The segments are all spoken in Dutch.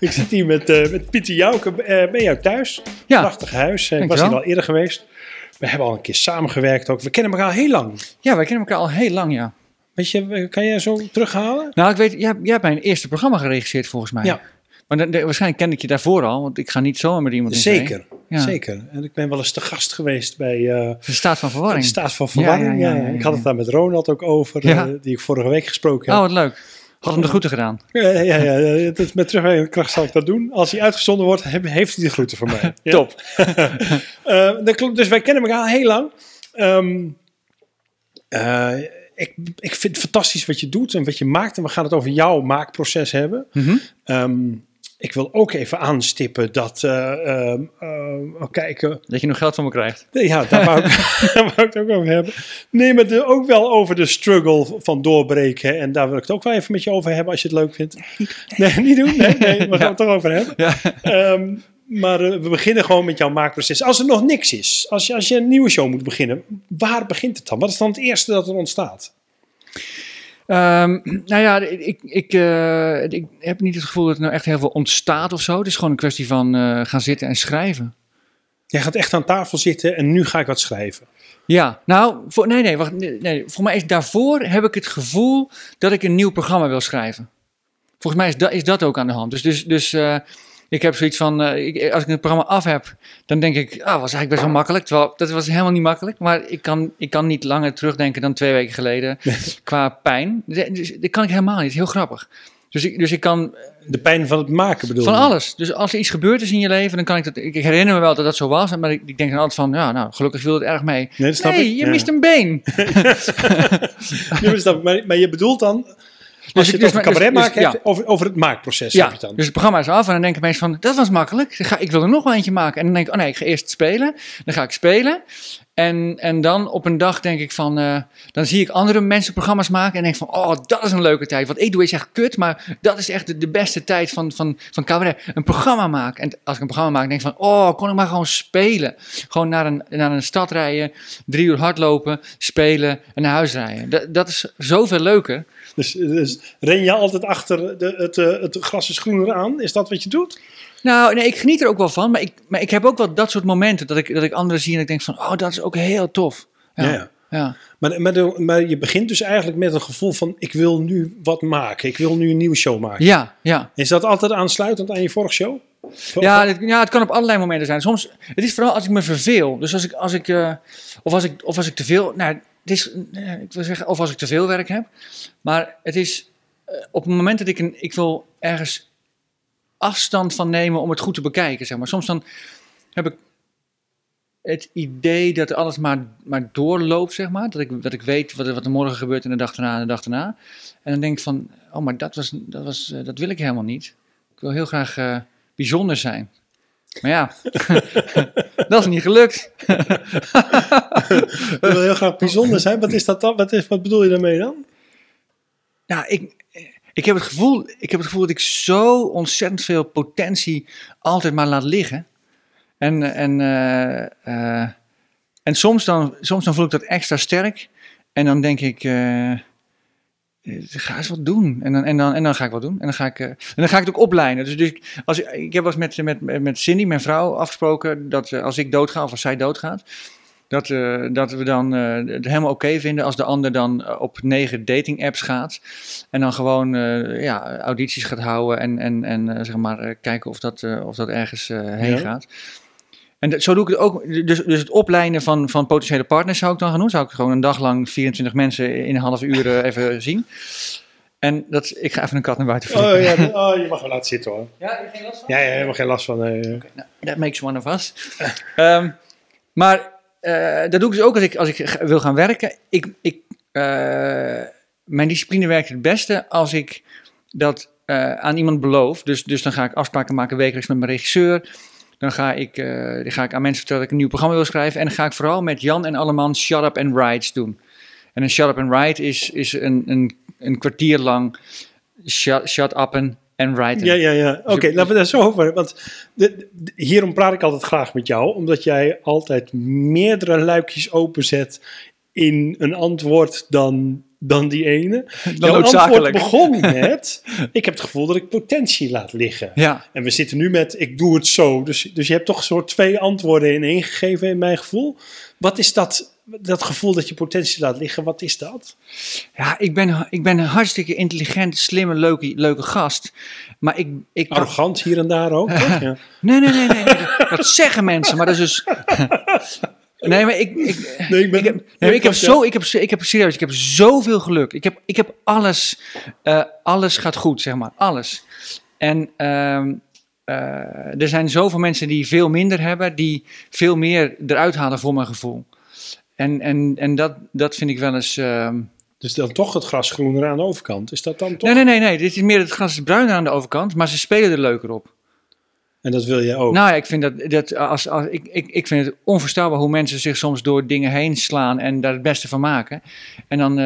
Ik zit hier met, eh, met Pieter Jouke eh, bij jou thuis. Ja. Prachtig huis. Eh, Ik was hier al eerder geweest. We hebben al een keer samengewerkt ook. We kennen elkaar heel lang. Ja, wij kennen elkaar al heel lang, ja. Weet je, kan jij zo terughalen? Nou, ik weet, jij, jij hebt mijn eerste programma geregisseerd volgens mij. Ja. Maar dan- de- waarschijnlijk kende ik je daarvoor al, want ik ga niet zomaar met iemand in. Zeker, Ja. zeker. En ik ben wel eens te gast geweest bij De staat van de verwarring. staat van verwarring. Ja, Ja, ja, Ik had het daar met Ronald ook over, die ik vorige week gesproken Oh, heb. wat leuk. Had hem de groeten gedaan. Ja, ja, ja, ja, met terugwerkende kracht zal ik dat doen. Als hij uitgezonden wordt, heeft hij de groeten van mij. Ja. Top. Eh, dat klopt, dus wij kennen elkaar al heel lang. Ehm, eh, ik, ik vind het fantastisch wat je doet en wat je maakt. En we gaan het over jouw maakproces hebben. Ehm, ik wil ook even aanstippen dat, eh, ehm, eh, oh, kijken, Dat je nog geld van me krijgt. ja, daar wou, ik, daar wou ik het ook over hebben. Nee, maar de, ook wel over de struggle van doorbreken. En daar wil ik het ook wel even met je over hebben als je het leuk vindt. Nee, niet doen. Nee, nee we gaan het toch over hebben. Ja. Ehm, maar eh, we beginnen gewoon met jouw maakproces. Als er nog niks is, als je, als je een nieuwe show moet beginnen, waar begint het dan? Wat is dan het eerste dat er ontstaat? Ehm, nou ja, ik, ik, eh, ik heb niet het gevoel dat er nou echt heel veel ontstaat of zo. Het is gewoon een kwestie van eh, gaan zitten en schrijven. Jij gaat echt aan tafel zitten en nu ga ik wat schrijven. Ja, nou, voor, nee, nee, wacht, nee, nee. Voor mij is daarvoor heb ik het gevoel dat ik een nieuw programma wil schrijven. Volgens mij is dat, is dat ook aan de hand. Dus, dus, dus eh, ik heb zoiets van, eh, ik, als ik het programma af heb, dan denk ik, ah, was eigenlijk best wel makkelijk. Terwijl, dat was helemaal niet makkelijk. Maar ik kan, ik kan niet langer terugdenken dan twee weken geleden qua pijn. Dus, dat kan ik helemaal niet. Heel grappig. Dus ik, dus ik kan De pijn van het maken bedoel van je? alles. Dus als er iets gebeurd is in je leven, dan kan ik dat. Ik herinner me wel dat dat zo was, maar ik, ik denk dan altijd van, ja, nou, gelukkig viel het erg mee. Nee, dat snap nee, ik. je Ja. mist een been. Ik. maar, maar je bedoelt dan, als je het over dus- cabaret dus- maken ja. hebt, over, over het maakproces heb je dan. dus het programma is af en dan denken mensen van, dat was makkelijk. Ik, ga, ik wil er nog wel eentje maken. En dan denk ik, oh nee, ik ga eerst spelen. Dan ga ik spelen. En, en dan op een dag denk ik van, eh, dan zie ik andere mensen programma's maken en denk van, oh, dat is een leuke tijd. Wat ik doe is echt kut, maar dat is echt de, de beste tijd van, van, van cabaret. Een programma maken. En als ik een programma maak, denk ik van, oh, kon ik maar gewoon spelen. Gewoon naar een, naar een stad rijden, drie uur hardlopen, spelen en naar huis rijden. Dat, dat is zoveel leuker. Dus, dus ren je altijd achter de, het, eh, het gras is groener aan? Is dat wat je doet? Nou, nee, ik geniet er ook wel van. Maar ik, maar ik heb ook wel dat soort momenten dat ik, dat ik anderen zie en ik denk van, oh, dat is ook heel tof. Ja, Ja, ja. ja. Maar, maar, de- maar je begint dus eigenlijk met een gevoel van, ik wil nu wat maken. Ik wil nu een nieuwe show maken. ja, ja. Is dat altijd aansluitend aan je vorige show? Ja, dit- ja, het kan op allerlei momenten zijn. Soms, het is vooral als ik me verveel. Dus als ik, als ik, eh, of, als ik of als ik te veel, nou, het is, eh, ik wil zeggen, of als ik te veel werk heb. Maar het is eh, op het moment dat ik een, ik wil ergens afstand van nemen om het goed te bekijken, zeg maar. Soms dan heb ik het idee dat alles maar, maar doorloopt, zeg maar. Dat ik, dat ik weet wat er, wat er morgen gebeurt en de dag daarna en de dag daarna. En dan denk ik van, oh, maar dat, was, dat, was, eh, dat wil ik helemaal niet. Ik wil heel graag bijzonder zijn. Maar ja, dat is niet gelukt. Dat wil heel graag bijzonder zijn. Wat is dat dan? Wat, is, wat bedoel je daarmee dan? Nou, ik, ik, heb het gevoel, ik heb het gevoel dat ik zo ontzettend veel potentie altijd maar laat liggen. En, en, eh, eh, en soms, dan, soms dan voel ik dat extra sterk. En dan denk ik, eh, ga eens wat doen. En dan, en, dan, en dan ga ik wat doen. En dan ga ik, eh, en dan ga ik het ook oplijnen. Dus, dus ik- als, ik heb wel eens met, met, met Cindy, mijn vrouw, afgesproken dat eh, als ik doodga of als zij doodgaat, dat, eh, dat we dan eh, het helemaal oké vinden als de ander dan eh, op negen dating apps gaat. En dan gewoon eh, ja, audities gaat houden en, en, en eh, zeg maar, eh, kijken of dat, eh, of dat ergens eh, heen Ja. gaat. En dat- zo doe ik het ook. Dus, dus het oplijnen van, van potentiële partners zou ik dan gaan doen. Zou ik gewoon een dag lang 24 mensen in een half uur eh, even zien. En dat, ik ga even een kat naar buiten Oh, ja, oh, je mag wel laten zitten hoor. Ja, heb je geen last van? Ja, ja, helemaal geen last van. nee. Nou, that makes one of us. Ehm, maar eh, dat doe ik dus ook als ik, als ik wil gaan werken. Ik, ik, eh, mijn discipline werkt het beste als ik dat aan iemand beloof, dus, dus dan ga ik afspraken maken wekelijks met mijn regisseur. Dan ga ik, eh, dan ga ik aan mensen vertellen dat ik een nieuw programma wil schrijven. En dan ga ik vooral met Jan en Alleman Shut Up and Rides doen. En een Shut Up and Ride is, is een, een, een kwartier lang shut, shut up and, and ride. Ja, ja, ja. Oké, Dus- laten we daar zo over. Want de- de- hierom praat ik altijd graag met jou, omdat jij altijd meerdere luikjes openzet in een antwoord dan, dan die ene. Jouw antwoord begon met: Ik heb het gevoel dat ik potentie laat liggen. Ja, En we zitten nu met: Ik doe het zo. Dus, dus je hebt toch een soort twee antwoorden in één gegeven, in mijn gevoel. Wat is dat, dat gevoel dat je potentie laat liggen? Wat is dat? ja ik, ben, ik ben een hartstikke intelligent, slimme, leuke, leuke gast. Maar ik... ik Arrogant hier en daar ook. toch? Ja. Nee, nee, nee, nee, nee. Dat zeggen mensen, maar dat is dus. Nee, maar ik. ik Nee, ik ben- ik heb, nee, nee, ik heb klopt, zo, ik heb, ik heb serieus, ik heb zoveel geluk. Ik heb, ik heb alles, eh, alles gaat goed, zeg maar, alles. En ehm, eh, er zijn zoveel mensen die veel minder hebben, die veel meer eruit halen voor mijn gevoel. En, en, en dat, dat vind ik wel eens. ehm, Dus dan toch het gras groener aan de overkant. Is dat dan toch? Nee, nee, nee, nee. Dit is meer het gras is bruiner aan de overkant, maar ze spelen er leuker op. En dat wil jij ook. Nou ja, ik vind, dat, dat als, als, ik, ik, ik vind het onvoorstelbaar hoe mensen zich soms door dingen heen slaan en daar het beste van maken. En dan, eh,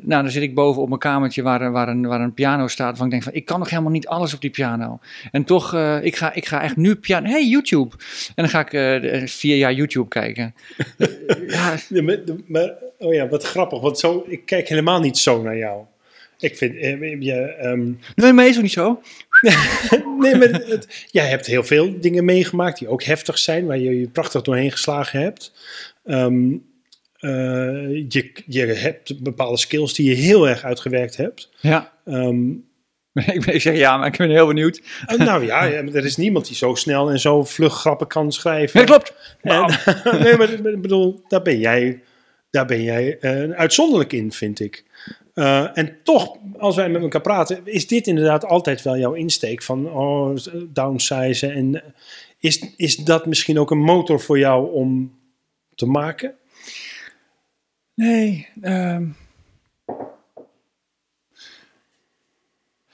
nou, dan zit ik boven op mijn kamertje waar, een- waar, een, waar een piano staat. Waarvan ik denk van, ik kan nog helemaal niet alles op die piano. En toch, eh, ik, ga, ik ga echt nu piano... Hey, YouTube! En dan ga ik de- vier jaar YouTube kijken. ja, Ja, maar, maar- oh ja, wat grappig. Want zo, ik kijk helemaal niet zo naar jou. Ik vind, je, ehm, nee, maar is ook niet zo. nee, maar het, jij hebt heel veel dingen meegemaakt die ook heftig zijn, waar je je prachtig doorheen geslagen hebt. Ehm, eh, je, je hebt bepaalde skills die je heel erg uitgewerkt hebt. Ja. Ehm, ik, ben, ik zeg ja, maar ik ben heel benieuwd. eh, nou ja, er is niemand die zo snel en zo vlug grappen kan schrijven. Klopt. En, nee, maar ik bedoel, daar ben jij, daar ben jij eh, uitzonderlijk in, vind ik. Eh, en toch, als wij met elkaar praten, is dit inderdaad altijd wel jouw insteek van oh, downsizen. En eh, is, is dat misschien ook een motor voor jou om te maken? Nee, ehm.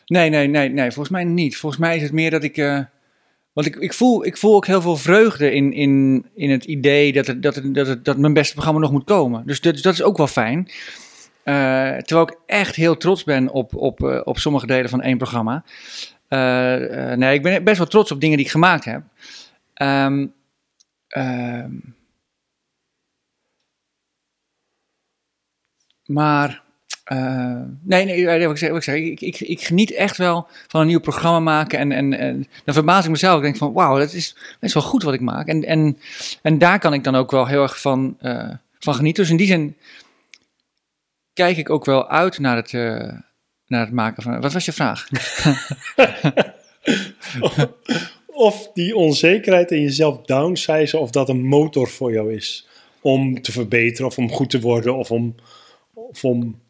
nee, nee, nee, nee, volgens mij niet. Volgens mij is het meer dat ik, eh, want ik, ik, voel, ik voel ook heel veel vreugde in, in, in het idee dat, het, dat, het, dat, het, dat mijn beste programma nog moet komen. Dus dat, dat is ook wel fijn. Eh, terwijl ik echt heel trots ben op, op, eh, op sommige delen van één programma. Eh, nee, ik ben best wel trots op dingen die ik gemaakt heb. Ehm, ehm, Maar, nee, nee, wat ik zeg, wat ik, zeg ik, ik, ik geniet echt wel van een nieuw programma maken. En, en, en dan verbaas ik mezelf. Ik denk van, wauw, dat is, is wel goed wat ik maak. En, en, en daar kan ik dan ook wel heel erg van, van genieten. Dus in die zin kijk ik ook wel uit naar het, eh, naar het maken van... Wat was je vraag? Of die onzekerheid in jezelf downsizen, of dat een motor voor jou is om te verbeteren, of om goed te worden, of om. Of om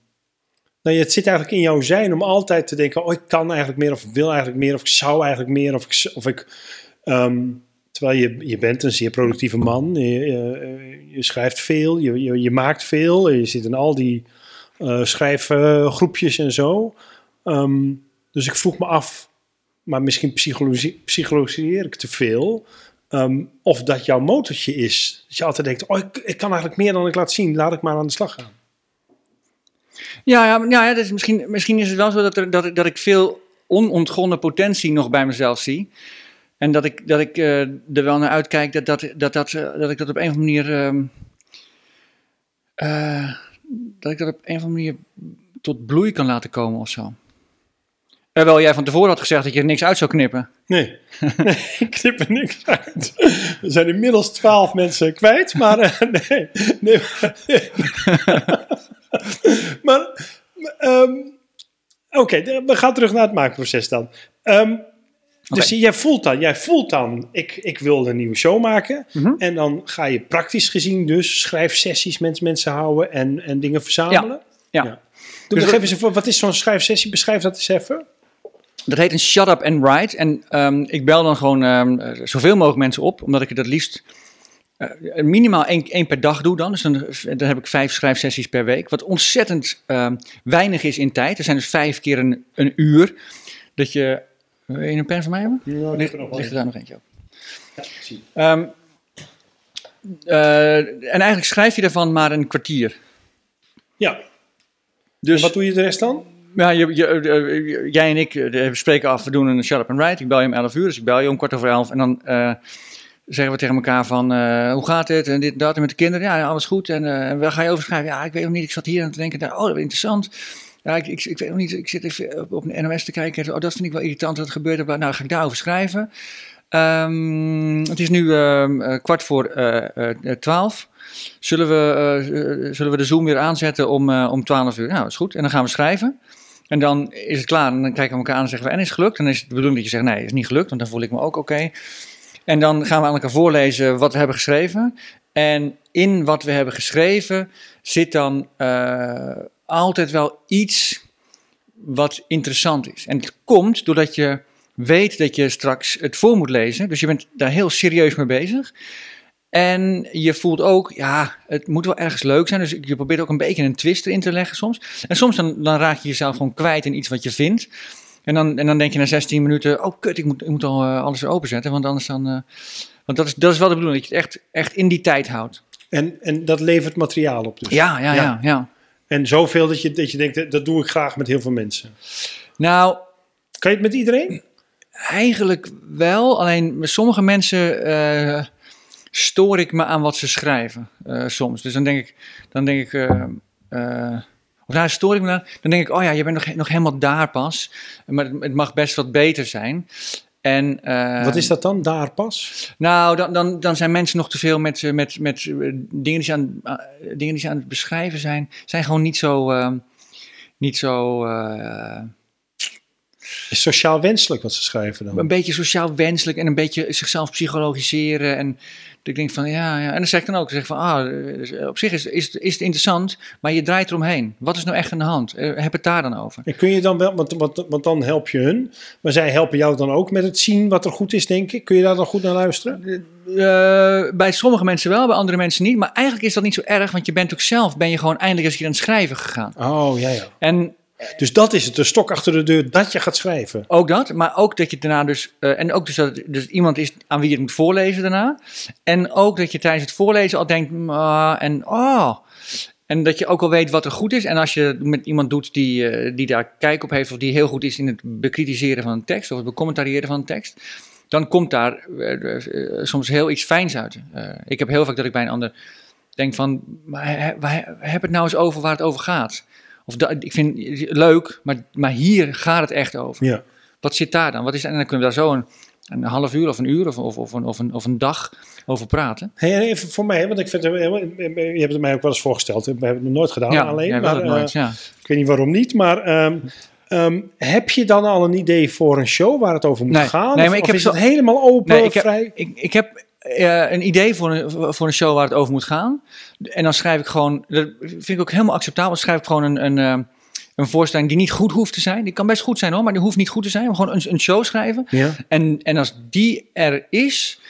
nou, het zit eigenlijk in jouw zijn om altijd te denken: oh, ik kan eigenlijk meer, of wil eigenlijk meer, of ik zou eigenlijk meer, of ik. Of ik ehm, terwijl je, je bent een zeer productieve man, je, je, je schrijft veel, je, je, je maakt veel, je zit in al die eh, schrijfgroepjes en zo. Ehm, dus ik vroeg me af, maar misschien psychologiseer ik te veel. ehm, of dat jouw motortje is. Dat je altijd denkt: oh, ik, kan eigenlijk meer dan ik laat zien, laat ik maar aan de slag gaan. Ja, ja, ja, dus misschien, misschien is het wel zo dat, dat, dat ik veel onontgonnen potentie nog bij mezelf zie. En dat ik, dat ik eh, er wel naar uitkijk dat, dat, dat, dat, eh, ik dat op een of andere manier. ehm, eh, dat ik dat op een of andere manier tot bloei kan laten komen of zo. Terwijl jij van tevoren had gezegd dat je er niks uit zou knippen. Nee, nee ik knip er niks uit. Er zijn inmiddels twaalf mensen kwijt, maar eh, nee. nee, maar, maar ehm, oké, we gaan terug naar het maakproces dan. Ehm, dus jij voelt dan, jij voelt dan, ik, ik wil een nieuwe show maken. Mhm. En dan ga je praktisch gezien dus schrijfsessies met mensen houden en, en dingen verzamelen. Ja. Ja. Doe Dus even voor- wat is zo'n schrijfsessie? Beschrijf dat eens even. Dat heet een shut up and write. En ehm, ik bel dan gewoon ehm, eh, zoveel mogelijk mensen op, omdat ik het het liefst eh, minimaal één, één per dag doe dan. Dus dan, dan heb ik vijf schrijfsessies per week. Wat ontzettend ehm, weinig is in tijd. Er zijn dus vijf keer een, een uur. dat je... Wil je een pen van mij hebben? Ja, Ligt, ligt er daar nog eentje op? zie. Ehm, eh, en eigenlijk schrijf je daarvan maar een kwartier. Ja, Dus wat doe je de rest dan? ja, je, je, eh, jij en ik eh, spreken af, we doen een shut up and write. Ik bel je om 11 uur, dus ik bel je om kwart over 11. En dan eh, zeggen we tegen elkaar van, eh, hoe gaat het? En dit en dat. En met de kinderen, ja, alles goed. En eh, waar ga je over schrijven? Ja, ik weet nog niet. Ik zat hier aan te denken, oh, dat is interessant. Ja, ik, ik, ik weet nog niet. Ik zit even op, de NOS te kijken. Oh, dat vind ik wel irritant dat het gebeurt. Nou, ga ik daarover schrijven. Ehm, het is nu ehm, eh, kwart voor eh, eh, twaalf. Zullen we, zullen we de Zoom weer aanzetten om, om 12 uur? Nou, dat is goed. En dan gaan we schrijven. En dan is het klaar. En dan kijken we elkaar aan en zeggen we, en is het gelukt? Dan is het de bedoeling dat je zegt, nee, is niet gelukt. Want dan voel ik me ook oké. En dan gaan we aan elkaar voorlezen wat we hebben geschreven. En in wat we hebben geschreven zit dan altijd wel iets wat interessant is. En het komt doordat je weet dat je straks het voor moet lezen. Dus je bent daar heel serieus mee bezig. En je voelt ook, ja, het moet wel ergens leuk zijn. Dus je probeert ook een beetje een twist erin te leggen soms. En soms dan, dan raak je jezelf gewoon kwijt in iets wat je vindt. En dan, en dan denk je na 16 minuten, oh kut, ik moet, ik moet al eh, alles weer openzetten. Want anders dan... eh, want dat is, dat is wel de bedoeling, dat je het echt, echt in die tijd houdt. En, en dat levert materiaal op dus. Ja, ja, Ja. ja. ja. En zoveel dat je, dat je denkt, dat doe ik graag met heel veel mensen. Nou, Kan je het met iedereen? Eigenlijk wel, alleen met sommige mensen eh, stoor ik me aan wat ze schrijven eh, soms. Dus dan denk ik, dan denk ik, eh, of daar stoor ik me aan. Dan denk ik, oh ja, je bent nog, nog helemaal daar pas, maar het, het mag best wat beter zijn. En, eh, Wat is dat dan, daar pas? Nou, dan, dan, dan zijn mensen nog te veel met, eh, met, met eh, dingen, die ze aan, eh, dingen die ze aan het beschrijven zijn, zijn gewoon niet zo, eh, niet zo Is sociaal wenselijk wat ze schrijven dan? een beetje sociaal wenselijk en een beetje zichzelf psychologiseren. En ik denk van ja, ja. En dan zeg ik dan ook, zeg van ah, dus op zich is, is, is het interessant, maar je draait eromheen. Wat is nou echt aan de hand? Eh, heb het daar dan over? En kun je dan wel, want, want, want dan help je hun, maar zij helpen jou dan ook met het zien wat er goed is, denk ik. Kun je daar dan goed naar luisteren? Eh, bij sommige mensen wel, bij andere mensen niet. Maar eigenlijk is dat niet zo erg, want je bent ook zelf, ben je gewoon eindelijk eens hier aan het schrijven gegaan. Oh, ja, ja. En Dus dat is het, de stok achter de deur, dat je gaat schrijven. Ook dat, maar ook dat je daarna dus, eh, en ook dus dat dus iemand is aan wie je het moet voorlezen daarna. En ook dat je tijdens het voorlezen al denkt, "Mm, ah, en oh. En dat je ook al weet wat er goed is. En als je het met iemand doet die, eh, die daar kijk op heeft, of die heel goed is in het bekritiseren van een tekst, of het becommentariëren van een tekst, dan komt daar eh, soms heel iets fijns uit. Ik heb heel vaak dat ik bij een ander denk van, maar he- heb het nou eens over waar het over gaat. Of dat, ik vind het leuk, maar, maar hier gaat het echt over. Ja. Wat zit daar dan? Wat is, en dan kunnen we daar zo een, een half uur of een uur of, of, of, een, of, een, of een dag over praten. Hey, en even voor mij, want ik vind, je hebt het mij ook wel eens voorgesteld. We hebben het nog nooit gedaan alleen. maar, het nooit, eh, ja. ik weet niet waarom niet, maar ehm, ehm, heb je dan al een idee voor een show waar het over moet Nee, gaan? nee, Of- maar ik of heb is zo- het helemaal open, Nee, ik heb, vrij? ik, ik heb eh, een idee voor een, voor een show waar het over moet gaan. En dan schrijf ik gewoon, dat vind ik ook helemaal acceptabel, dan schrijf ik gewoon een, een, eh, een voorstelling die niet goed hoeft te zijn. Die kan best goed zijn hoor, maar die hoeft niet goed te zijn. Maar gewoon een, een show schrijven. Ja. En, en als die er is,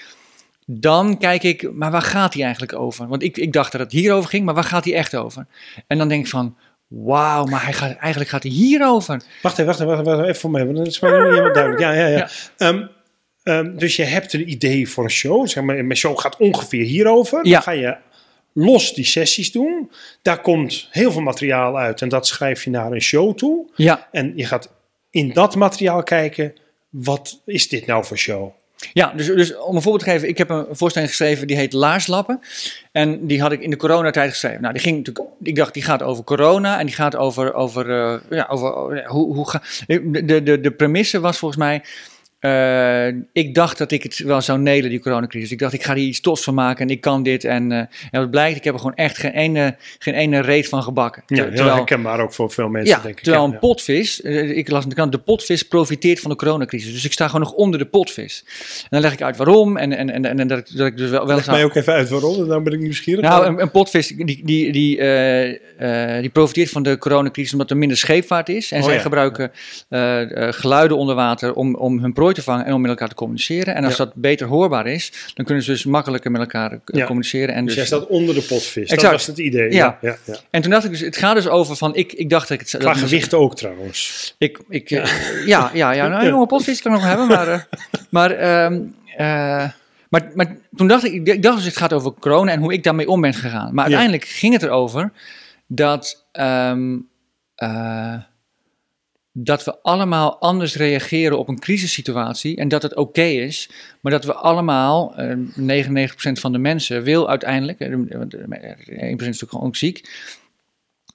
dan kijk ik, maar waar gaat die eigenlijk over? Want ik, ik dacht dat het hierover ging, maar waar gaat die echt over? En dan denk ik van, wauw, maar hij gaat, eigenlijk gaat hij hierover. Wacht even, wacht even, wacht even, even voor mij, want dat is mij nog niet helemaal duidelijk. Ja, ja, ja. Ja. Ehm, ehm, dus je hebt een idee voor een show. Zeg maar, mijn show gaat ongeveer hierover. Ja. Dan ga je los die sessies doen. Daar komt heel veel materiaal uit en dat schrijf je naar een show toe. Ja, En je gaat in dat materiaal kijken, wat is dit nou voor show? Ja, dus, dus om een voorbeeld te geven, ik heb een voorstelling geschreven die heet Laarslappen. En die had ik in de coronatijd geschreven. Nou, die ging natuurlijk, ik dacht die gaat over corona en die gaat over, over, eh, ja, over ja, hoe, hoe ga, de, de, de premisse was volgens mij, eh, ik dacht dat ik het wel zou nelen, die coronacrisis. Ik dacht, ik ga hier iets tofs van maken en ik kan dit. En, eh, en wat blijkt, ik heb er gewoon echt geen ene, geen ene reet van gebakken. Ja, heel terwijl- herkenbaar ook voor veel mensen, ja, denk ik. terwijl Ja, een potvis, eh, ik las in de krant, de potvis profiteert van de coronacrisis. Dus ik sta gewoon nog onder de potvis. En dan leg ik uit waarom en, en, en, en dat, ik, dat ik dus wel, wel Leg mij aan- ook even uit waarom, dan ben ik nieuwsgierig. Nou, een, een potvis die, die, die, die profiteert van de coronacrisis omdat er minder scheepvaart is. En Oh zij ja. gebruiken geluiden onder water om, om hun prooi te vangen en om met elkaar te communiceren. En als Ja. dat beter hoorbaar is, dan kunnen ze dus makkelijker met elkaar eh, Ja. communiceren. En Dus dus, jij staat onder de potvis. Dat Exact. was het idee. Ja. ja. En toen dacht ik dus, het gaat dus over van, ik, ik dacht dat ik het... Qua dat- gewicht ook trouwens. Ik, ik, ja. ja, ja, ja, nou, een jonge potvis kan ik nog hebben, maar, eh, maar, ehm, eh, maar, maar toen dacht ik, ik dacht dus het gaat over corona en hoe ik daarmee om ben gegaan. Maar uiteindelijk ging het erover dat, ehm, eh, dat we allemaal anders reageren op een crisissituatie en dat het oké is, maar dat we allemaal, eh 99% van de mensen wil uiteindelijk, eh, want, eh, 1% is natuurlijk gewoon ook ziek,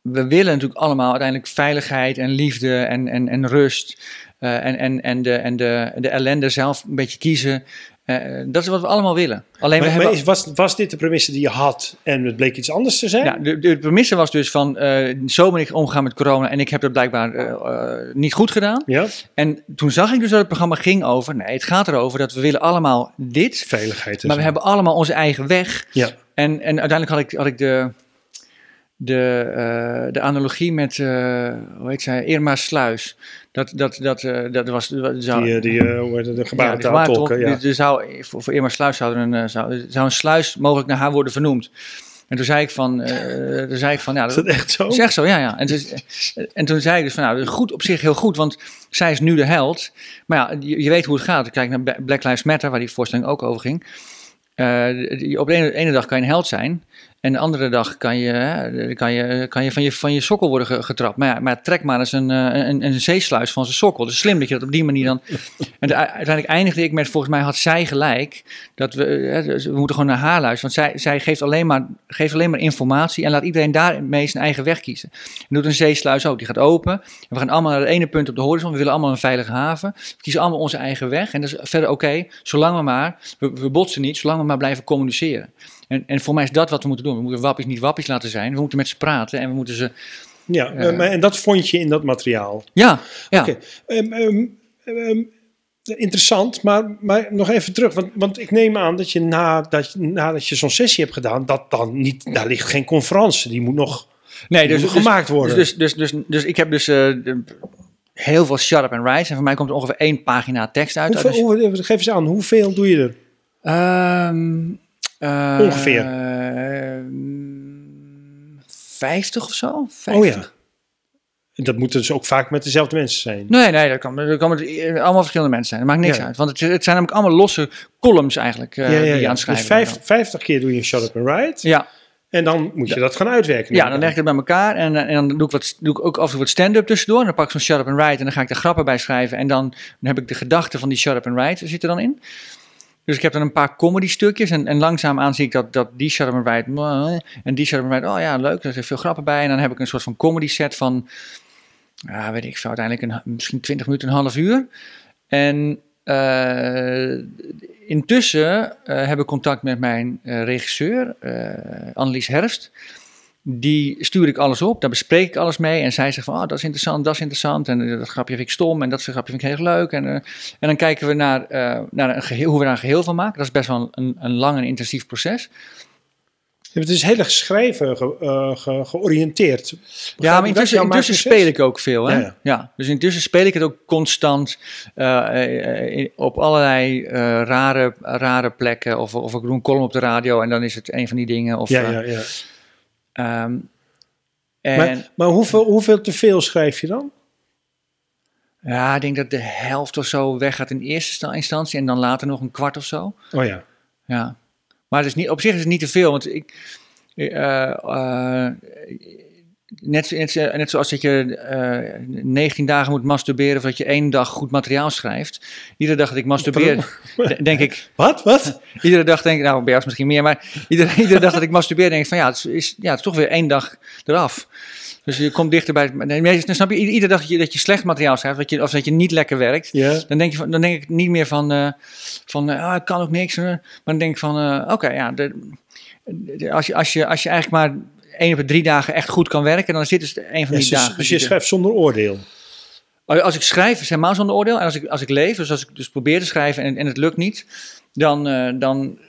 we willen natuurlijk allemaal uiteindelijk veiligheid en liefde en, en, en rust. eh, en, en, en, de, en de, de ellende zelf een beetje kiezen. Eh, dat is wat we allemaal willen. Alleen we hebben. maar was, was dit de premisse die je had en het bleek iets anders te zijn? ja, de, de premisse was dus van, eh, zo ben ik omgegaan met corona en ik heb dat blijkbaar eh, niet goed gedaan. Ja? En toen zag ik dus dat het programma ging over, nee, het gaat erover dat we willen allemaal dit, Veiligheid. maar we hebben allemaal onze eigen weg. Ja. En, en uiteindelijk had ik, had ik de, de, eh, de analogie met, eh, hoe heet zij, Irma Sluis. Dat, dat, dat, eh, dat was... dat zou, Die, die de ja, gebarentaal tolken. Ja. Zou, voor, voor Irma Sluis zou, er een, zou, zou een sluis mogelijk naar haar worden vernoemd. En toen zei ik van, eh, toen zei ik van ja, Is dat echt zo? dat is echt zo, ja, ja. En, dus, en toen zei ik dus van, nou, goed op zich heel goed, want zij is nu de held. Maar ja, je, je weet hoe het gaat. Kijk naar Black Lives Matter, waar die voorstelling ook over ging. Die- op de ene, ene dag kan je een held zijn. En de andere dag kan je, hè, kan je, kan je, van, je van je sokkel worden ge- getrapt. Maar, ja, maar trek maar eens een, eh, een, een zeesluis van zijn sokkel. Dus slim dat je dat op die manier dan... En de- uiteindelijk eindigde ik met, volgens mij had zij gelijk, dat we, hè, dus we moeten gewoon naar haar luisteren. Want zij, zij geeft, alleen maar, geeft alleen maar informatie en laat iedereen daarmee zijn eigen weg kiezen. En doet een zeesluis ook, die gaat open. En we gaan allemaal naar het ene punt op de horizon. We willen allemaal een veilige haven. We kiezen allemaal onze eigen weg. En dat is verder oké, zolang we maar, we, we botsen niet, zolang we maar blijven communiceren. En, en voor mij is dat wat we moeten doen. We moeten wappies niet wappies laten zijn. We moeten met ze praten en we moeten ze... Ja, eh, maar, en dat vond je in dat materiaal. Ja, ja. Oké. Ehm, ehm, ehm, interessant, maar, maar nog even terug. Want, want ik neem aan dat je nadat je, nadat je zo'n sessie hebt gedaan, dat dan niet, daar ligt geen conferentie. Die moet nog, Nee, dus, moet dus, gemaakt worden. Dus, dus, dus, dus, dus ik heb dus eh, heel veel shut up and writes. En voor mij komt er ongeveer één pagina tekst uit. hoeveel, Dus- hoe- geef eens aan, hoeveel doe je er? Ehm, eh, Ongeveer. ehm, 50 of zo? 50. Oh ja. En dat moeten dus ook vaak met dezelfde mensen zijn. Nee, nee, dat kan, dat kan met allemaal verschillende mensen zijn. Dat maakt niks Ja. uit. Want het, het zijn namelijk allemaal losse columns eigenlijk eh, die je aan het schrijven Dus vijf, bent. 50 keer doe je een shut up and write. Ja, En dan moet je dat gaan uitwerken. ja, dan leg ik het bij elkaar en, eh, en dan doe ik, wat, doe ik ook af en toe wat stand-up tussendoor. En dan pak ik zo'n shut up and write en dan ga ik er grappen bij schrijven. En dan, dan heb ik de gedachte van die shut up and write zit er dan in. Dus ik heb dan een paar comedy stukjes en, en langzaamaan zie ik dat, dat die write mwah, en die write, oh ja, leuk, er zijn veel grappen bij. En dan heb ik een soort van comedy set van, ja, weet ik veel, uiteindelijk een, misschien 20 minuten, een half uur. En eh, intussen eh, heb ik contact met mijn eh, regisseur, eh Annelies Herfst. Die stuur ik alles op, daar bespreek ik alles mee. En zij zegt van, oh, dat is interessant, dat is interessant. En eh, dat grapje vind ik stom en dat grapje vind ik heel leuk. En, eh, en dan kijken we naar, eh, naar een geheel, hoe we daar een geheel van maken. Dat is best wel een, een lang en intensief proces. Het is heel erg schrijven ge- eh, ge- georiënteerd. Ja, maar intussen, intussen speel ik ook veel. Hè? Ja, Ja, ja. dus intussen speel ik het ook constant in- op allerlei rare, rare plekken. Of, of ik doe een column op de radio en dan is het een van die dingen. Of, Ja, ja, ja. Ehm, en Maar, maar hoeveel, hoeveel te veel schrijf je dan? ja, ik denk dat de helft of zo weggaat in eerste sta- instantie en dan later nog een kwart of zo. Oh ja. Ja. Maar het is niet, op zich is het niet te veel, want ik. eh, net, net, net zoals dat je eh 19 dagen moet masturberen voordat je één dag goed materiaal schrijft. Iedere dag dat ik masturbeer, de- denk ik. Wat? Wat? Iedere dag denk ik, nou, bij jou is misschien meer, maar iedere, iedere dag dat ik masturbeer, denk ik van ja, het is, ja, het is toch weer één dag eraf. Dus je komt dichter bij. Nee, nee, snap je, iedere dag dat je, dat je slecht materiaal schrijft, dat je, of dat je niet lekker werkt, dan denk, je van, dan denk ik niet meer van, eh, van eh, ah, ik kan ook niks. eh. maar dan denk ik van, eh, oké, ja, de- als, je, als, je, als je eigenlijk maar één op de drie dagen echt goed kan werken, dan is dit dus een van die dagen. dus je schrijft zonder oordeel. als ik schrijf, is helemaal zonder oordeel. En als ik, als ik leef, dus als ik dus probeer te schrijven en, en het lukt niet, dan. eh, dan